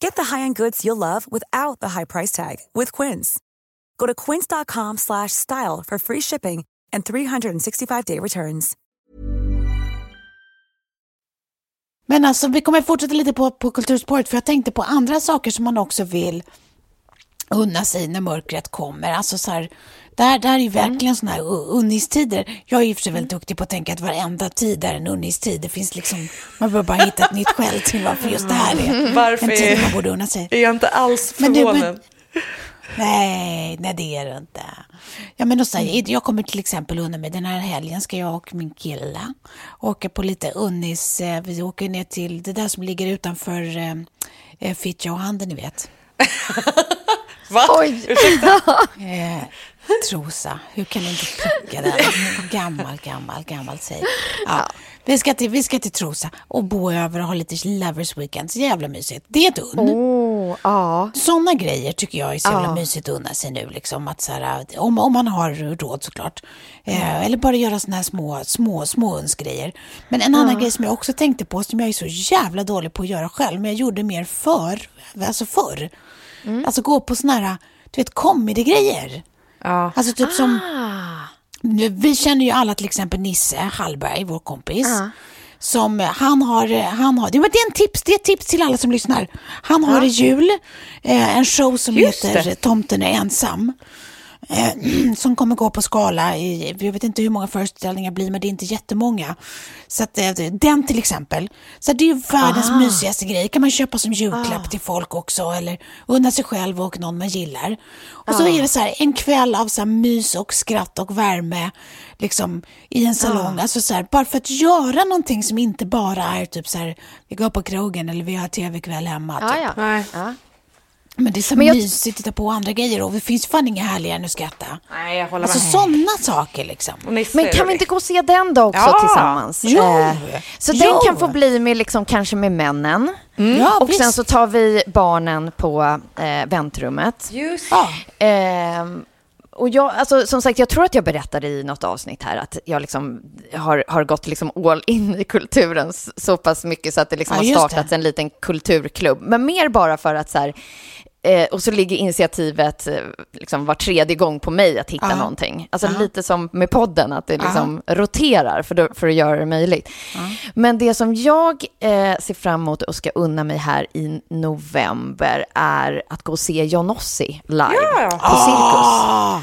Speaker 1: Get the high-end goods you'll love without the high price tag with Quince. Go to quince.com slash style for free shipping and 365-day returns.
Speaker 3: Men alltså, vi kommer fortsätta lite på, på kulturspåret, för jag tänkte på andra saker som man också vill unna sig när mörkret kommer. Alltså så här, där, där är ju verkligen sådana här unnistider. Jag är ju för sig väldigt duktig på att tänka att varenda tid är en unnistid. Det finns liksom, man behöver bara hitta ett nytt skäl till varför just det här är
Speaker 5: Varför
Speaker 3: en tid
Speaker 5: är-
Speaker 3: man borde unna sig.
Speaker 5: Är jag inte alls
Speaker 3: Men du,
Speaker 5: förvånad?
Speaker 3: men- Nej, nej det är det inte. Ja, men då säger, jag kommer till exempel unna mig, den här helgen ska jag och min kille åka på lite unnis. eh, Vi åker ner till det där som ligger utanför eh, eh, Fittja och Handen, ni vet.
Speaker 5: Va?
Speaker 2: Oj!
Speaker 3: Eh, Trosa, hur kan du inte plocka den? Gammal, gammal, gammal säg. Ja, vi, ska till, vi ska till Trosa och bo över och ha lite lovers weekend. Så jävla mysigt. Det är ett unn.
Speaker 2: Oh, ja.
Speaker 3: Sådana grejer tycker jag är så jävla
Speaker 2: Ja.
Speaker 3: mysigt att unna sig nu. Liksom, att så här, om, om man har råd såklart. Eh, eller bara göra såna här små, små, små önsgrejer. Men en annan grej som jag också tänkte på, som jag är så jävla dålig på att göra själv, men jag gjorde mer för, alltså förr. Alltså gå på såna här, du vet, comedy-grejer.
Speaker 5: Ja.
Speaker 3: Alltså typ som, nu, vi känner ju alla till exempel Nisse Hallberg, vår kompis. Som eh, han har, eh, han har, det är en tips, det är ett tips till alla som lyssnar. Han har i jul eh, en show som
Speaker 5: Just
Speaker 3: heter
Speaker 5: det.
Speaker 3: Tomten är ensam. Eh, som kommer gå på skala i, jag vet inte hur många föreställningar det blir, men det är inte jättemånga. Så att, eh, den till exempel. Så det är ju världens mysigaste grej. kan man köpa som julklapp till folk också, eller unna sig själv och någon man gillar. Och så är det så här, en kväll av så här mys och skratt och värme liksom, i en salong. Alltså så här, bara för att göra någonting som inte bara är typ så här, vi går på krogen eller vi har tv-kväll hemma.
Speaker 2: Ja,
Speaker 3: typ.
Speaker 2: ja.
Speaker 5: Nej.
Speaker 2: ja.
Speaker 3: Men det är så
Speaker 2: Men jag-
Speaker 3: mysigt att titta på andra grejer och det finns fan inget härligare än att skratta.
Speaker 5: Nej, jag håller
Speaker 3: Alltså
Speaker 5: med.
Speaker 3: sådana saker liksom.
Speaker 2: Men kan vi inte gå och se den då också
Speaker 5: Ja.
Speaker 2: tillsammans?
Speaker 3: Jo.
Speaker 2: Eh, så
Speaker 3: Jo.
Speaker 2: den kan få bli med, liksom, kanske med männen.
Speaker 3: Ja,
Speaker 2: och sen
Speaker 3: visst.
Speaker 2: så tar vi barnen på eh, väntrummet.
Speaker 5: Just
Speaker 3: Ja.
Speaker 2: Ehm, och jag, alltså, som sagt, jag tror att jag berättade i något avsnitt här att jag liksom har, har gått liksom all in i kulturen så pass mycket så att det liksom
Speaker 3: Ja,
Speaker 2: har startats
Speaker 3: det.
Speaker 2: en liten kulturklubb. Men mer bara för att så här, eh, och så ligger initiativet eh, liksom var tredje gång på mig att hitta
Speaker 3: Ja.
Speaker 2: någonting. Alltså
Speaker 3: Ja.
Speaker 2: lite som med podden, att det liksom roterar för, då- för att göra det möjligt. Men det som jag eh, ser fram emot och ska unna mig här i november är att gå och se Johnossi live på Cirkus.
Speaker 3: Ah,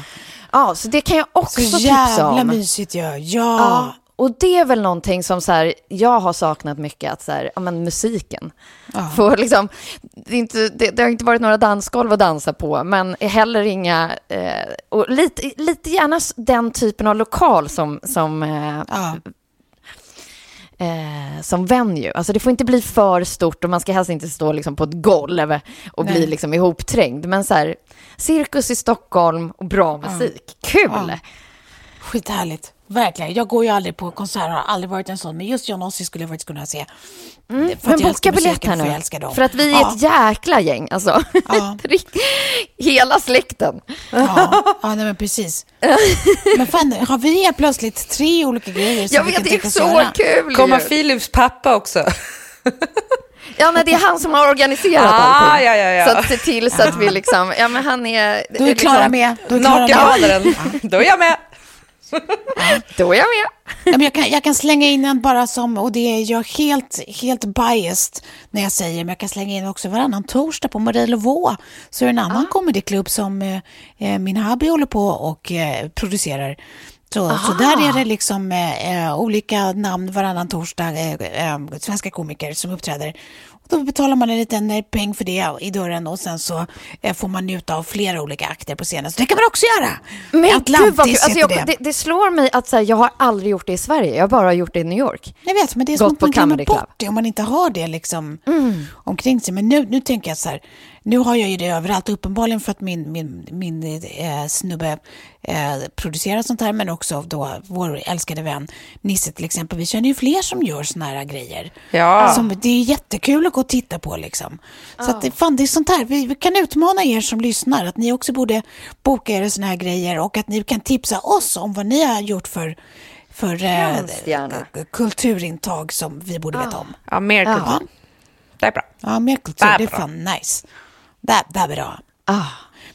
Speaker 2: Ja, så det kan jag också
Speaker 3: så
Speaker 2: tipsa
Speaker 3: jävla
Speaker 2: om.
Speaker 3: mysigt ju. Ja.
Speaker 2: Ja, och det är väl någonting som så här, jag har saknat mycket, att så här, ja, men musiken. För liksom, det, inte, det, det har inte varit några dansgolv att dansa på, men heller inga... Eh, och lite, lite gärna den typen av lokal som, som, eh,
Speaker 3: Ja.
Speaker 2: eh, som venue. Alltså det får inte bli för stort och man ska helst inte stå liksom på ett golv och bli liksom ihopträngd. Men så här, cirkus i Stockholm och bra musik. Kul!
Speaker 3: Ja. Skithärligt. Verkligen. Jag går ju aldrig på konserter, har aldrig varit en sån. Men just John Ossie skulle jag faktiskt kunna se.
Speaker 2: Mm, Men boka biljett här
Speaker 3: för jag
Speaker 2: nu.
Speaker 3: älskar dem.
Speaker 2: För att vi är
Speaker 3: ja.
Speaker 2: ett jäkla gäng, alltså.
Speaker 3: Ja.
Speaker 2: Hela släkten.
Speaker 3: Ja, ja nej, men precis. Men fan, har vi helt plötsligt tre olika grejer som
Speaker 2: Jag vet, det är så
Speaker 3: göra?
Speaker 2: kul
Speaker 5: Kommer. Philips pappa också?
Speaker 2: Ja, men det är han som har organiserat
Speaker 5: Ah,
Speaker 2: allting.
Speaker 5: ja, ja, ja.
Speaker 2: Så att se till så att vi liksom, ja men han är...
Speaker 3: Då är Klara
Speaker 2: liksom,
Speaker 3: med. Då är Klara med.
Speaker 5: Då är jag med.
Speaker 2: Då är jag med.
Speaker 3: Ja, men jag, kan, jag kan slänga in en bara som, och det är jag helt, helt biased när jag säger, men jag kan slänga in också varannan torsdag på Marie Laveau. Så är det en annan comedyklubb som eh, eh, min hubby håller på och eh, producerar. Så, så där är det liksom eh, eh, olika namn varannan torsdag, eh, eh, svenska komiker som uppträder. Då betalar man en liten eh, peng för det i dörren och sen så eh, får man njuta av flera olika akter på scenen. Så det kan man också göra!
Speaker 2: Men gud vad kul.
Speaker 3: Atlantis
Speaker 2: Alltså, jag, det, det slår mig att här, jag har aldrig gjort det i Sverige, jag har bara gjort det i New York.
Speaker 3: Jag vet, men det är som att man glömmer bort det om man inte har det liksom omkring sig. Men nu, nu tänker jag så här, nu har jag ju det överallt, uppenbarligen för att min, min, min eh, snubbe eh, producerar sånt här, men också då vår älskade vän Nisse till exempel. Vi känner ju fler som gör såna här grejer.
Speaker 5: Ja.
Speaker 3: Som, det är jättekul att gå och titta på liksom. Så att det, fan, det är sånt här, vi, vi kan utmana er som lyssnar, att ni också borde boka er såna här grejer och att ni kan tipsa oss om vad ni har gjort för för eh, kulturintag som vi borde veta om.
Speaker 5: Ja, mer
Speaker 3: Ja.
Speaker 5: kultur. Det är bra.
Speaker 3: Ja, mer kultur, det är
Speaker 5: bra.
Speaker 3: fan nice. Det, det är bra.
Speaker 2: Ah.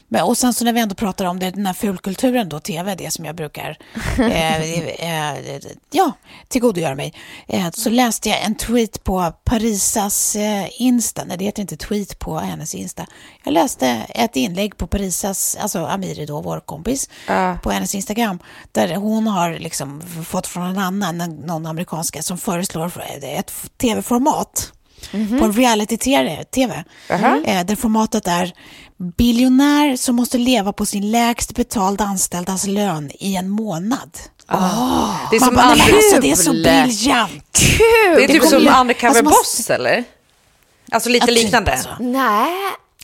Speaker 3: Men, och sen så när vi ändå pratar om det, den här fulkulturen då, tv, det som jag brukar eh, eh, ja, tillgodogöra mig, eh, så läste jag en tweet på Parisas eh, Insta, nej det heter inte tweet på hennes Insta. Jag läste ett inlägg på Parisas, alltså Amiri då, vår kompis, på hennes Instagram, där hon har liksom fått från en annan, någon amerikanska, som föreslår ett tv-format på en reality-tv. Eh, där formatet är biljonär som måste leva på sin lägst betalda anställdas lön i en månad.
Speaker 5: Det är som,
Speaker 3: bara, alltså, det är så
Speaker 2: Kul!
Speaker 3: briljant.
Speaker 5: det är typ
Speaker 3: kommer
Speaker 5: som undercover
Speaker 3: alltså,
Speaker 5: boss, eller? Alltså lite
Speaker 3: Ja, typ,
Speaker 5: liknande.
Speaker 3: alltså.
Speaker 2: Nej.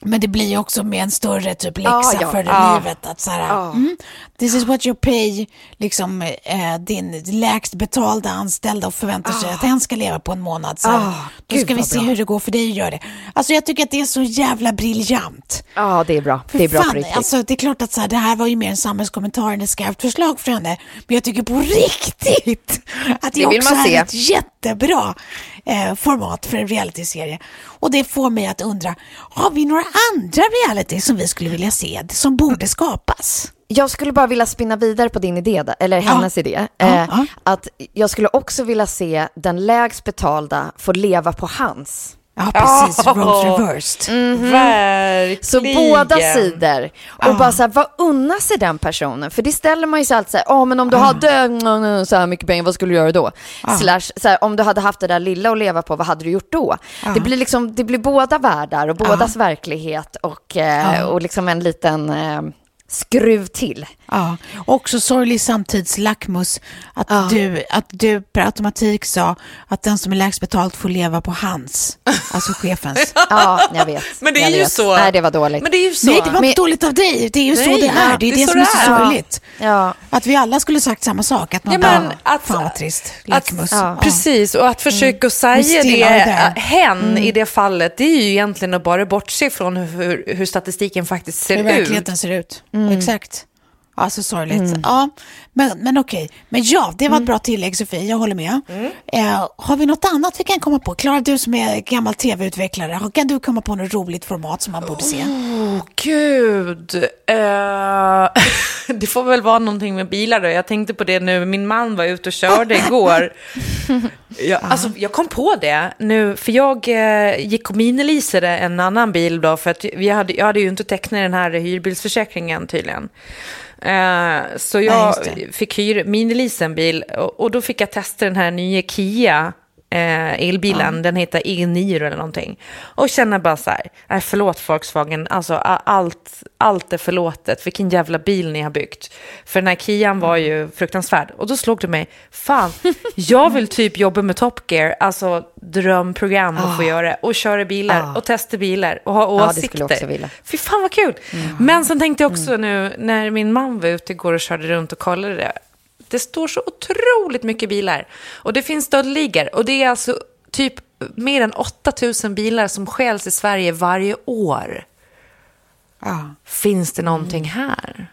Speaker 3: Men det blir ju också med en större typ läxa
Speaker 2: Ja, ja.
Speaker 3: för
Speaker 5: Ja.
Speaker 3: livet. Att så här, mm, this is what you pay liksom, eh, din lägst betalda anställda och förväntar sig att hen ska leva på en månad. Så
Speaker 2: Ah,
Speaker 3: då ska vi se
Speaker 2: bra.
Speaker 3: hur det går för dig att göra det. Alltså jag tycker att det är så jävla briljant.
Speaker 2: Ja, det är bra.
Speaker 3: För
Speaker 2: Det är bra
Speaker 3: fan,
Speaker 2: på riktigt.
Speaker 3: Alltså, det är klart att så här, det här var ju mer en samhällskommentar än ett skarpt förslag för henne. Men jag tycker på riktigt att det,
Speaker 2: Det
Speaker 3: också är
Speaker 2: se.
Speaker 3: ett jättebra eh, format för en realityserie. Och det får mig att undra, har vi några andra reality som vi skulle vilja se, som borde skapas?
Speaker 2: Jag skulle bara vilja spinna vidare på din idé, eller hennes idé.
Speaker 3: Ja,
Speaker 2: eh,
Speaker 3: ja.
Speaker 2: Att jag skulle också vilja se den lägst betalda få leva på hans.
Speaker 3: Ja, precis.
Speaker 5: Ja.
Speaker 3: Roles reversed.
Speaker 5: Verkligen.
Speaker 2: Så båda sidor. Och bara så här, vad unnar sig den personen? För det ställer man ju sig alltid så här, ja men om du hade mm, så här mycket pengar, vad skulle du göra då? Slash, så här, om du hade haft det där lilla att leva på, vad hade du gjort då? Det blir liksom, det blir båda världar och bådas verklighet och, eh, och liksom en liten eh, skruv till.
Speaker 3: Ja, också sorglig samtidslackmus att, du, att du per automatik sa att den som är lägst betalt får leva på hans, alltså chefens.
Speaker 2: Ja, jag vet.
Speaker 5: Men det är
Speaker 2: jag
Speaker 5: ju
Speaker 2: vet.
Speaker 5: så.
Speaker 2: Nej, det var dåligt.
Speaker 5: Men det är ju så.
Speaker 3: Nej, det var
Speaker 2: Men-
Speaker 3: dåligt av dig. Det är ju så
Speaker 5: Nej,
Speaker 3: det är.
Speaker 5: ja,
Speaker 3: Det är det, som är så
Speaker 5: det
Speaker 3: sorgligt.
Speaker 2: Ja.
Speaker 3: Att vi alla skulle sagt samma sak. Att man
Speaker 5: Ja,
Speaker 3: bara,
Speaker 5: men att-
Speaker 3: fan vad trist.
Speaker 5: Att,
Speaker 3: Lackmus.
Speaker 5: ja. Precis, och att försöka säga
Speaker 3: Men still
Speaker 5: det, äh, hen i det fallet, det är ju egentligen att bara bortse från hur, hur statistiken faktiskt ser
Speaker 3: Hur
Speaker 5: ut.
Speaker 3: verkligheten ser ut. Exakt. Ja, så sorgligt. Ja, men, men okej. Men ja, det var ett bra tillägg Sofie, jag håller med. Eh, har vi något annat vi kan komma på? Klara, du som är gammal tv-utvecklare, kan du komma på något roligt format som man borde se?
Speaker 5: Åh, gud. Eh, det får väl vara någonting med bilar då. Jag tänkte på det nu. Min man var ute och körde igår. Jag, alltså, jag kom på det nu, för jag eh, gick och minileasade en annan bil då, för att vi hade, jag hade ju inte tecknat den här hyrbilsförsäkringen tydligen. Eh, så jag
Speaker 3: det.
Speaker 5: fick hyra, minilisa en bil och, och då fick jag testa den här nya Kia eh, elbilen, den heter E9 eller någonting. Och känna bara så här, nej förlåt Volkswagen, alltså allt, allt är förlåtet, vilken jävla bil ni har byggt. För den här Kian var ju fruktansvärd. Och då slog det mig, fan, jag vill typ jobba med Top Gear, alltså drömprogram att få göra, och köra bilar, och testa bilar, och ha
Speaker 2: Ah. Ja, det
Speaker 5: åsikter.
Speaker 2: skulle jag också vilja.
Speaker 5: Fy fan vad kul! Men sen tänkte jag också nu när min man var ute igår och körde runt och kollade det. Det står så otroligt mycket bilar. Och det finns stöldligor. Och det är alltså typ mer än 8000 bilar som stjäls i Sverige varje år.
Speaker 3: Ja.
Speaker 5: Finns det någonting här?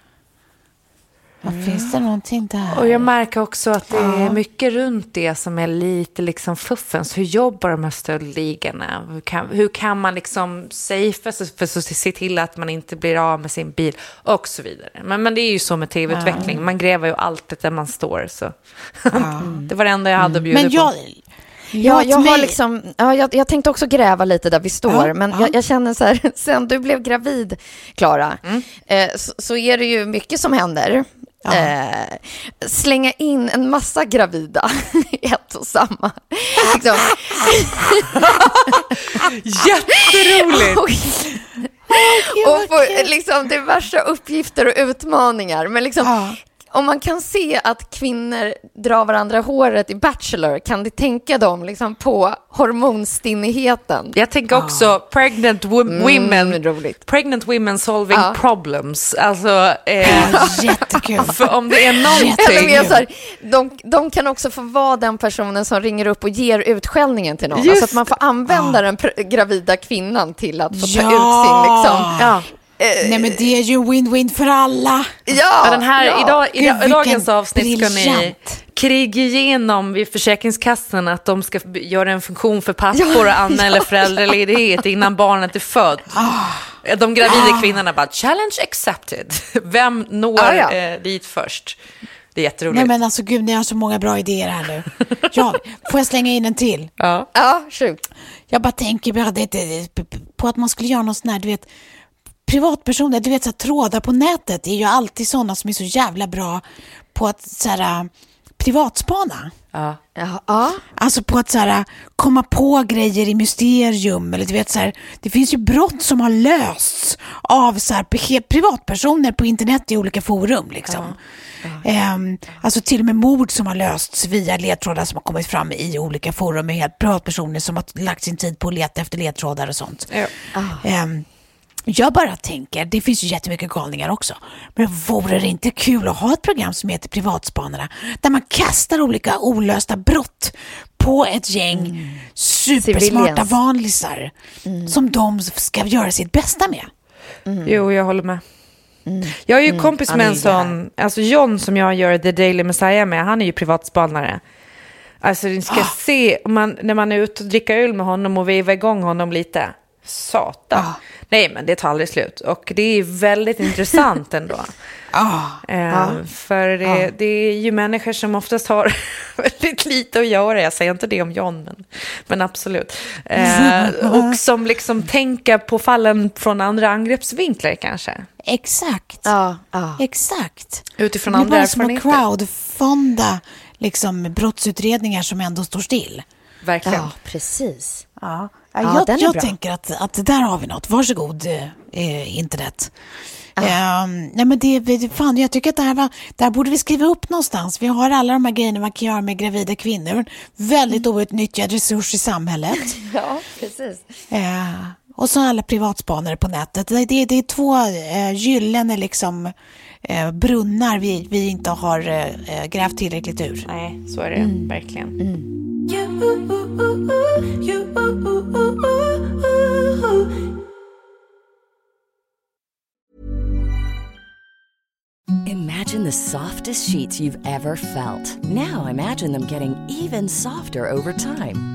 Speaker 3: Ja, Finns det någonting där?
Speaker 5: Och jag märker också att det är mycket runt det som är lite liksom fuffens. Hur jobbar de här stöldligorna? Hur kan, hur kan man liksom safea sig för att se till att man inte blir av med sin bil? Och så vidare. Men, men det är ju så med tv-utveckling. Man gräver ju alltid där man står. Så. det var det enda jag hade att bjuda
Speaker 3: Men jag...
Speaker 5: på.
Speaker 2: Ja, jag, har liksom, ja, jag, jag tänkte också gräva lite där vi står,
Speaker 3: Ja,
Speaker 2: men
Speaker 3: ja.
Speaker 2: Jag, jag känner så här, sen du blev gravid, Klara,
Speaker 3: Mm.
Speaker 2: eh, så, så är det ju mycket som händer. Eh, slänga in en massa gravida i ett och samma. liksom.
Speaker 5: Jätteroligt!
Speaker 2: och, och få liksom diverse uppgifter och utmaningar. Men liksom,
Speaker 3: Ja.
Speaker 2: Om man kan se att kvinnor drar varandra håret i Bachelor, kan du tänka dem liksom på hormonstinnigheten?
Speaker 5: Jag tänker också pregnant wo- women.
Speaker 2: Mm, roligt.
Speaker 5: Pregnant women solving
Speaker 2: Ja.
Speaker 5: problems. Alltså, eh,
Speaker 3: Jättekul.
Speaker 5: för om det är någonting...
Speaker 2: Eller så här, de, de kan också få vara den personen som ringer upp och ger utskällningen till någon.
Speaker 5: Just
Speaker 2: Alltså att man får använda den pr- gravida kvinnan till att få ta
Speaker 3: Ja.
Speaker 2: ut sin... Liksom,
Speaker 5: Ja.
Speaker 3: Nej, men det är ju win-win för alla.
Speaker 2: ja,
Speaker 5: den här,
Speaker 2: ja.
Speaker 5: idag,
Speaker 3: Gud,
Speaker 5: i, i
Speaker 3: vilken
Speaker 5: dagens avsnitt ska ni kriga igenom vid Försäkringskassan att de ska göra en funktion för pappor och anmäla föräldraledighet innan barnet är fött.
Speaker 3: Ah.
Speaker 5: De gravida kvinnorna bara, challenge accepted. Vem når
Speaker 2: ja.
Speaker 5: Eh, dit först? Det är jätteroligt.
Speaker 3: Nej men alltså gud, ni har så många bra idéer här nu. Ja, får jag slänga in en till?
Speaker 5: ja.
Speaker 2: Ja, shoot.
Speaker 3: Jag bara tänker på att man skulle göra någon sån här, du vet, privatpersoner, du vet så här, trådar på nätet är ju alltid sådana som är så jävla bra på att så här, privatspana.
Speaker 5: Ja.
Speaker 2: Ja, ja.
Speaker 3: Alltså på att så här, komma på grejer i mysterium. Eller du vet, så här, det finns ju brott som har lösts av så här, pe- privatpersoner på internet i olika forum. Liksom. Ehm, alltså till och med mord som har lösts via ledtrådar som har kommit fram i olika forum med helt privatpersoner som har lagt sin tid på att leta efter ledtrådar och sånt.
Speaker 5: Ja.
Speaker 3: Jag bara tänker, det finns ju jättemycket galningar också, men vore det inte kul att ha ett program som heter Privatspanarna, där man kastar olika olösta brott på ett gäng supersmarta
Speaker 2: Civilians.
Speaker 3: vanlisar som de ska göra sitt bästa med?
Speaker 5: Jo, jag håller med. Jag är ju kompis
Speaker 3: Han
Speaker 5: med en sån, alltså John som jag gör The Daily Messiah med, han är ju privatspanare. Alltså ni ska se, om man, när man är ute och dricker öl med honom och veva igång honom lite. Satan. Nej, men det tar aldrig slut. Och det är väldigt intressant ändå.
Speaker 3: Ah,
Speaker 5: Eh, För det, det är ju människor som oftast har väldigt lite att göra. Jag säger inte det om John, men, men absolut. Eh, och som liksom tänker på fallen från andra angreppsvinklar kanske.
Speaker 3: exakt.
Speaker 2: Ja.
Speaker 3: Exakt.
Speaker 5: Utifrån
Speaker 3: det är
Speaker 5: andra
Speaker 3: bara som att
Speaker 5: erfarenheter.
Speaker 3: crowdfonda liksom, brottsutredningar som ändå står still.
Speaker 5: Verkligen.
Speaker 2: ja, precis.
Speaker 3: Ja,
Speaker 2: Ja,
Speaker 3: jag, jag
Speaker 2: bra.
Speaker 3: tänker att, att där har vi något. Varsågod, eh, internet. Ehm, nej men det, fan, jag tycker att det här, var, det här borde vi skriva upp någonstans. Vi har alla de här grejerna man kan göra med gravida kvinnor. Väldigt outnyttjad resurs i samhället.
Speaker 2: Ja, precis.
Speaker 3: Eh, och så alla privatspanare på nätet. Det, det, det är två eh, gyllene liksom, eh, brunnar vi, vi inte har eh, grävt tillräckligt ur.
Speaker 5: Nej, så är det verkligen.
Speaker 4: You.
Speaker 6: imagine the softest sheets you've ever felt. Now imagine them getting even softer over time.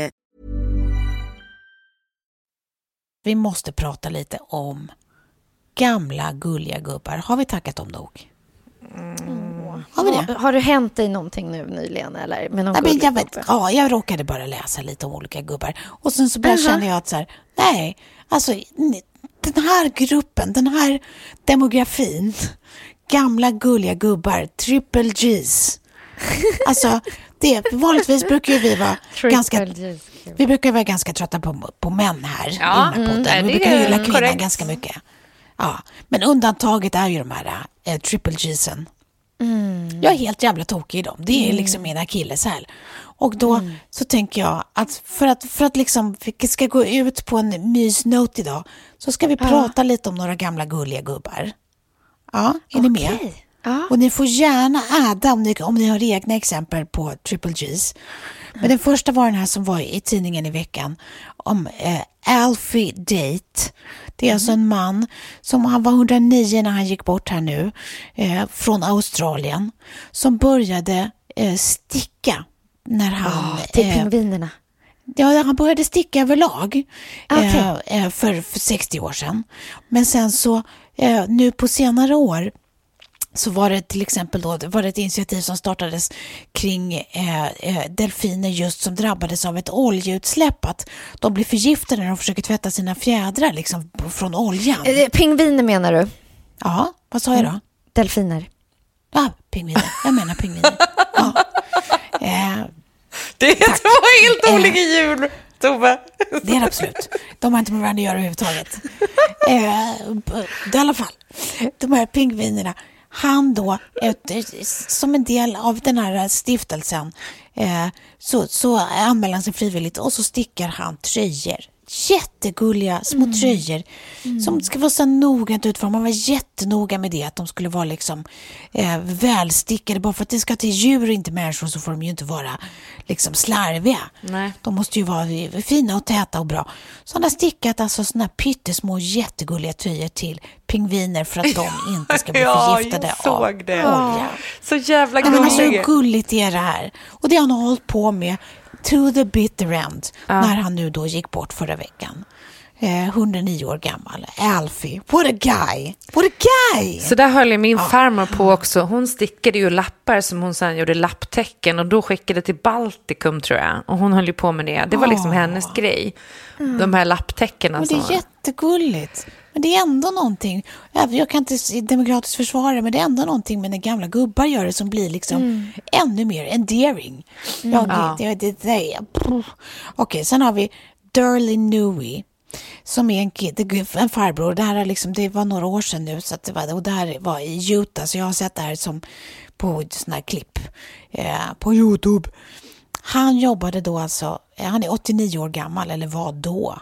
Speaker 3: Vi måste prata lite om gamla gulliga gubbar. Har vi tackat dem nog? Har vi det?
Speaker 2: Har, det hänt dig någonting nu nyligen? Eller, med någon
Speaker 3: Nej, jag, vet, ja, jag råkade bara läsa lite om olika gubbar. Och sen så började kände jag att så här, nej, alltså den här gruppen, den här demografin, gamla gulliga gubbar, triple Gs. Alltså, det, vanligtvis brukar ju vi vara ganska... Vi brukar vara ganska trötta på, på män här
Speaker 5: Ja,
Speaker 3: i den här
Speaker 5: mm,
Speaker 3: podden. Vi brukar gilla kvinnor
Speaker 5: korrekt.
Speaker 3: ganska mycket. Ja, men undantaget är ju de här eh, triple G'sen. Jag är helt jävla tokig i dem. Det är liksom min akilleshäl. Och då så tänker jag att för att, för att liksom vi ska gå ut på en mysnot idag så ska vi prata lite om några gamla gulliga gubbar. Ja, är ni med?
Speaker 2: Ja.
Speaker 3: Och ni får gärna adda om ni, om ni har egna exempel på triple Gs. Men den första var den här som var i tidningen i veckan om eh, Alfie Date. Det är alltså en man som han var 109 när han gick bort här nu eh, från Australien som började eh, sticka när han...
Speaker 2: Till
Speaker 3: eh,
Speaker 2: pingvinerna.
Speaker 3: Ja, han började sticka överlag eh, eh, för, för 60 år sedan. Men sen så nu på senare år så var det till exempel då, var det ett initiativ som startades kring eh, eh, delfiner just som drabbades av ett oljeutsläpp. Att de blir förgiftade när de försöker tvätta sina fjädrar liksom, från oljan.
Speaker 2: Eh, Pingviner menar du?
Speaker 3: Ja, vad sa jag då?
Speaker 2: Delfiner.
Speaker 3: Ja, pingviner. Jag menar pingviner. Ja. Eh,
Speaker 5: Det är två helt olika djur, Tove.
Speaker 3: Det är det absolut. De har inte med varandra att göra överhuvudtaget. Eh, I alla fall, de här pingvinerna. Han då, ett, som en del av den här stiftelsen, eh, så, så anmäler han sig frivilligt och så stickar han tröjor. Jättegulliga små tröjor som ska vara så noggrant utformade. Man var jättenoga med det, att de skulle vara liksom eh, välstickade. Bara för att det ska till djur och inte människor så får de ju inte vara liksom slarviga.
Speaker 5: Nej.
Speaker 3: De måste ju vara fina och täta och bra. Så han har stickat alltså såna här pyttesmå jättegulliga tröjor till pingviner för att de inte ska bli
Speaker 5: Ja,
Speaker 3: förgiftade av
Speaker 5: det.
Speaker 3: olja.
Speaker 5: Så jävla
Speaker 3: Ja, men alltså hur
Speaker 5: gullig.
Speaker 3: gulligt är det här? Och det har han hållit på med to the bitter end när han nu då gick bort förra veckan. Eh, 109 år gammal. Alfie. What a guy! What a guy!
Speaker 5: Så där höll min farmor på också. Hon stickade ju lappar som hon sen gjorde lapptäcken och då skickade till Baltikum tror jag. Och hon höll ju på med det. Det var liksom hennes grej. De här lapptäckena.
Speaker 3: Men det är jättegulligt. Men det är ändå någonting, jag kan inte demokratiskt försvara det, men det är ändå någonting med när gamla gubbar gör det som blir liksom ännu mer endearing. Ja,
Speaker 5: Ja.
Speaker 3: det, det, det, det. Okej, sen har vi Durley Newey. Som är en, kid, en farbror. Det här är liksom, det var några år sedan nu. Så att det, var, och det här var i Utah. Så jag har sett det här som på sådana här klipp eh, på Youtube. Han jobbade då alltså, eh, han är 89 år gammal, eller var då.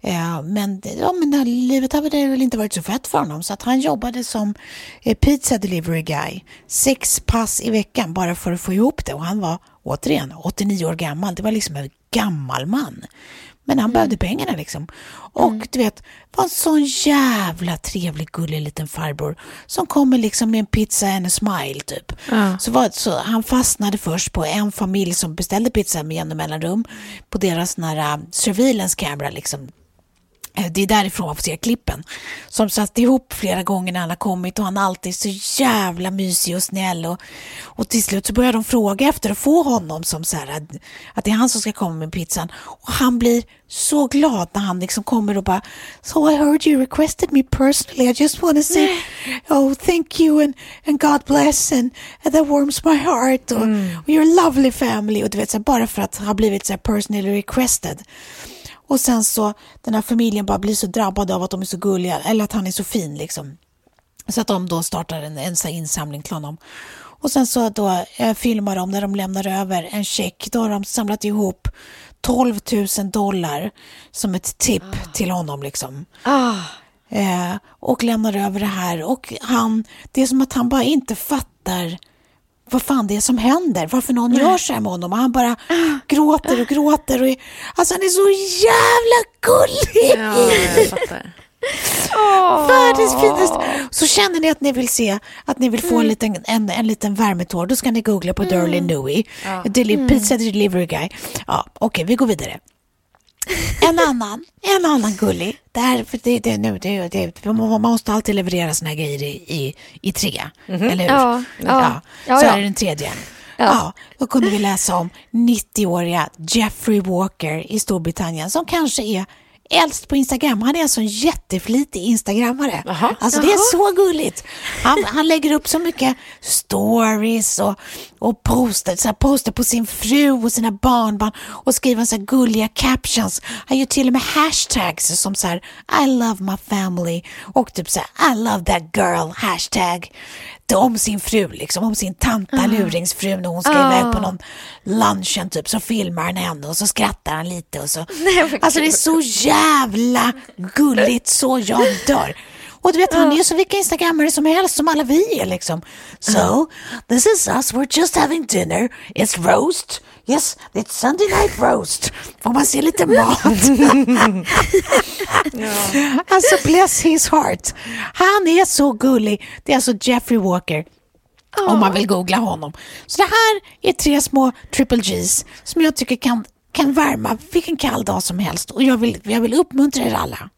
Speaker 3: Eh, men, ja, men det här livet hade väl inte varit så fett för honom så att han jobbade som eh, pizza delivery guy. Sex pass i veckan bara för att få ihop det och han var återigen 89 år gammal. Det var liksom en gammal man. Men han behövde pengarna liksom. Och du vet, var en sån jävla trevlig, gullig liten farbror som kommer liksom med en pizza and a smile typ. Så, var, så han fastnade först på en familj som beställde pizza med jämna mellanrum på deras nära surveillance camera liksom. Eh, Det är därifrån man får se klippen. Som satt ihop flera gånger när han har kommit och han är alltid så jävla mysig och snäll. Och, och till slut så börjar de fråga efter att få honom som så här, att, att det är han som ska komma med pizzan. Och han blir så glad när han liksom kommer och bara So I heard you requested me personally. I just want to say oh thank you and, and God bless and, and that warms my heart. Och, och you're a lovely family. Och du vet, så här, bara för att ha blivit så personally requested. Och sen så den här familjen bara blir så drabbad av att de är så gulliga eller att han är så fin liksom. Så att de då startar en, en insamling till honom. Och sen så då eh, filmar de när de lämnar över en check. Då har de samlat ihop 12 000 dollar som ett tipp till honom liksom. Eh, och lämnar över det här. Och han, det är som att han bara inte fattar vad fan det är som händer, varför någon gör så här med honom. Och han bara gråter och gråter. Och, är- alltså han är så jävla gullig!
Speaker 5: Ja, jag fattar.
Speaker 3: Världens finaste. Så känner ni att ni vill se, att ni vill få en, liten, en, en liten värmetår, då ska ni googla på Durley Newey, Deli- Pizza Delivery Guy. Ja, Okej, vi går vidare. En annan, en annan gullig. Det här, för det, det, nu, det, det, man måste alltid leverera såna här grejer i, i, i tre, eller hur?
Speaker 2: Ja, ja. Ja,
Speaker 3: så
Speaker 2: ja.
Speaker 3: är det den tredje. Ja. då kunde vi läsa om 90-åriga Jeffrey Walker i Storbritannien som kanske är äldst på Instagram. Han är alltså en jätteflitig instagrammare. Alltså det är så gulligt. Han, han lägger upp så mycket stories och, och poster, så här, poster på sin fru och sina barnbarn och skriver så här gulliga captions. Han gör till och med hashtags som så här I love my family och typ så här I love that girl hashtag det om sin fru, liksom, om sin tanta luringsfru när hon ska iväg på någon lunchen typ, så filmar han henne och så skrattar han lite och så. alltså det är så jävla gulligt så jag dör. Och du vet, han är ju som vilka instagrammare som helst, som alla vi är liksom. So, this is us, we're just having dinner, it's roast, yes, it's Sunday night roast. Får man se lite mat? Alltså bless his heart. Han är så gullig. Det är alltså Jeffrey Walker. Om man vill googla honom. Så det här är tre små triple G's som jag tycker kan, kan värma vilken kall dag som helst. Och jag vill, jag vill uppmuntra er alla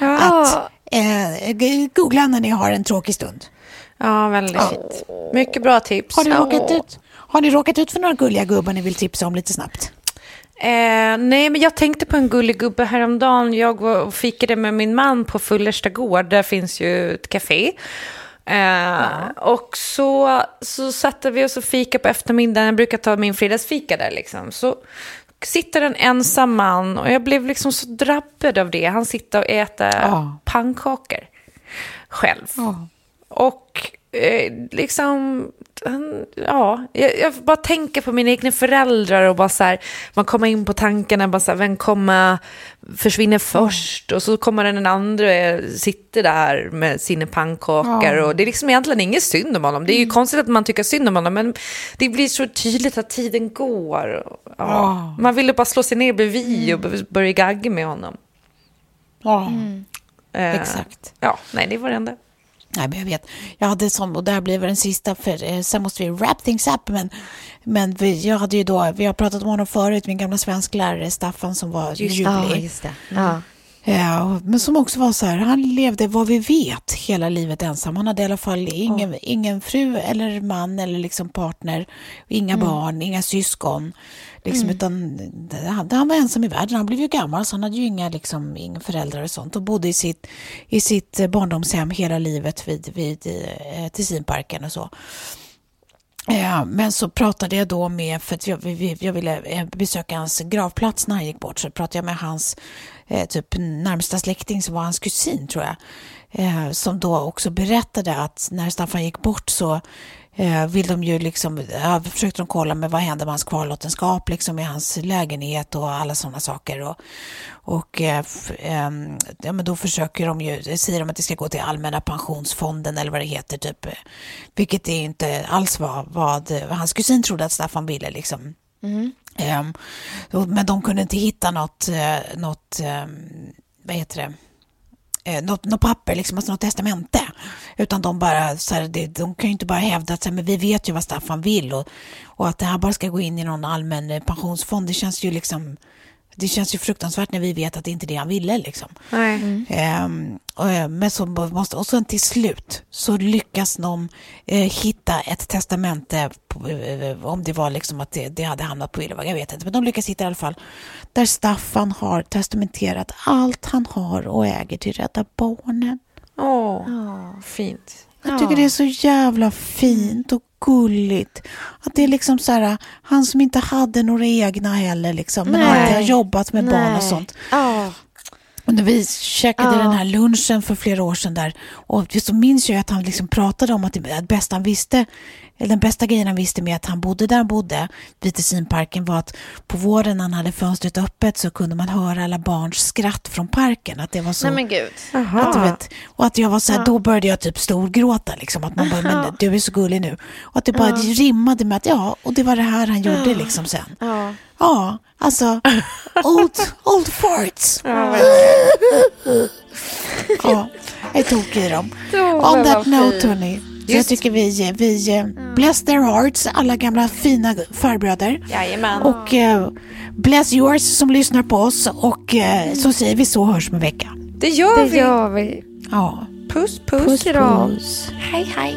Speaker 3: att eh, googla när ni har en tråkig stund.
Speaker 5: Ja, väldigt fint. Mycket bra tips.
Speaker 3: Har ni,
Speaker 5: Ja.
Speaker 3: råkat ut, har ni råkat ut för några gulliga gubbar ni vill tipsa om lite snabbt?
Speaker 5: Eh, nej, men jag tänkte på en gullig gubbe häromdagen. Jag var och fikade med min man på Fullersta gård. Där finns ju ett café. Eh, Och så, så satte vi oss och fika på eftermiddagen. Jag brukar ta min fredagsfika där liksom. Så sitter en ensam man och jag blev liksom så drabbad av det. Han sitter och äter
Speaker 3: Ja.
Speaker 5: pannkakor själv. Och eh, liksom, ja, jag, jag bara tänker på mina egna föräldrar och bara så här, man kommer in på tankarna, bara så här, vem kommer försvinna först? Och så kommer den andra eh, sitter där med sina pannkakor och det är liksom egentligen inget synd om honom. Det är ju konstigt att man tycker synd om honom, men det blir så tydligt att tiden går. Ja. Man ville bara slå sig ner bredvid och börja gagga med honom.
Speaker 3: Ja,
Speaker 5: Eh,
Speaker 3: exakt.
Speaker 5: Ja, nej, det var det enda.
Speaker 3: Nej, men jag vet. Jag hade som, och det här blir väl den sista, för eh, sen måste vi wrap things up. Men, men vi, jag hade ju då, vi har pratat om honom förut, min gamla svensklärare Staffan som var ljuvlig.
Speaker 2: just det. Ja.
Speaker 3: Ja, men som också var så här, han levde vad vi vet hela livet ensam. Han hade i alla fall ingen, ingen fru eller man eller liksom partner, inga barn, inga syskon. Liksom, utan, han, han var ensam i världen, han blev ju gammal så han hade ju inga, liksom, inga föräldrar och sånt och bodde i sitt, i sitt eh, barndomshem hela livet vid, vid eh, Tessinparken och så. Ja, men så pratade jag då med, för att jag, vi- jag ville eh, besöka hans gravplats när han gick bort, så pratade jag med hans eh, typ närmsta släkting som var hans kusin tror jag. Eh, som då också berättade att när Staffan gick bort så eh, vill de ju liksom, ja, försökte de kolla med vad händer med hans kvarlåtenskap liksom i hans lägenhet och alla sådana saker. Och, och eh, ehm, ja, men då försöker de ju, säger de att det ska gå till allmänna pensionsfonden eller vad det heter typ. Vilket det inte alls var vad eh, hans kusin trodde att Staffan ville liksom. Ehm, och- men de kunde inte hitta något, eh, något ehm, vad heter det, eh, något, något papper, liksom, alltså något testamente. Utan de bara, så här, det, de kan ju inte bara hävda att så här, men vi vet ju vad Staffan vill och, och att det här bara ska gå in i någon allmän eh, pensionsfond, det känns ju liksom det känns ju fruktansvärt när vi vet att det inte är det han ville. Liksom.
Speaker 5: Nej.
Speaker 3: Ehm, och, eh, men så måste, och sen till slut så lyckas de eh, hitta ett testamente, på, eh, om det var liksom att det, det hade hamnat på Ylva, jag vet inte, men de lyckas hitta i alla fall, där Staffan har testamenterat allt han har och äger till Rädda Barnen.
Speaker 5: Åh, fint.
Speaker 3: Jag tycker det är så jävla fint och gulligt. Att det är liksom så här, han som inte hade några egna heller liksom, men
Speaker 2: Nej.
Speaker 3: alltid har jobbat med barn och sånt.
Speaker 2: Ja.
Speaker 3: Och när vi käkade
Speaker 2: Ja.
Speaker 3: den här lunchen för flera år sedan där och så minns jag att han liksom pratade om att det bästa han visste, eller den bästa grejen han visste med att han bodde där han bodde, vid Tessinparken, var att på våren när han hade fönstret öppet så kunde man höra alla barns skratt från parken. Att det var så...
Speaker 2: Nej men gud.
Speaker 3: Att du vet, och att jag var så här, då började jag typ storgråta liksom. Att man bara, men du är så gullig nu. Och att det bara rimmade med att ja, och det var det här han gjorde liksom sen.
Speaker 2: Ja.
Speaker 3: Alltså old, old farts. Ja, jag tog i dem. On that note hörni. Jag tycker vi, vi eh, bless their hearts, alla gamla fina farbröder.
Speaker 5: Jajamän.
Speaker 3: Och eh, bless yours som lyssnar på oss. Och eh, så säger vi så hörs om en vecka.
Speaker 5: Det gör
Speaker 2: Det
Speaker 5: vi.
Speaker 2: gör vi.
Speaker 3: Ja.
Speaker 5: Puss, puss.
Speaker 2: Kram.
Speaker 3: Hej, hej.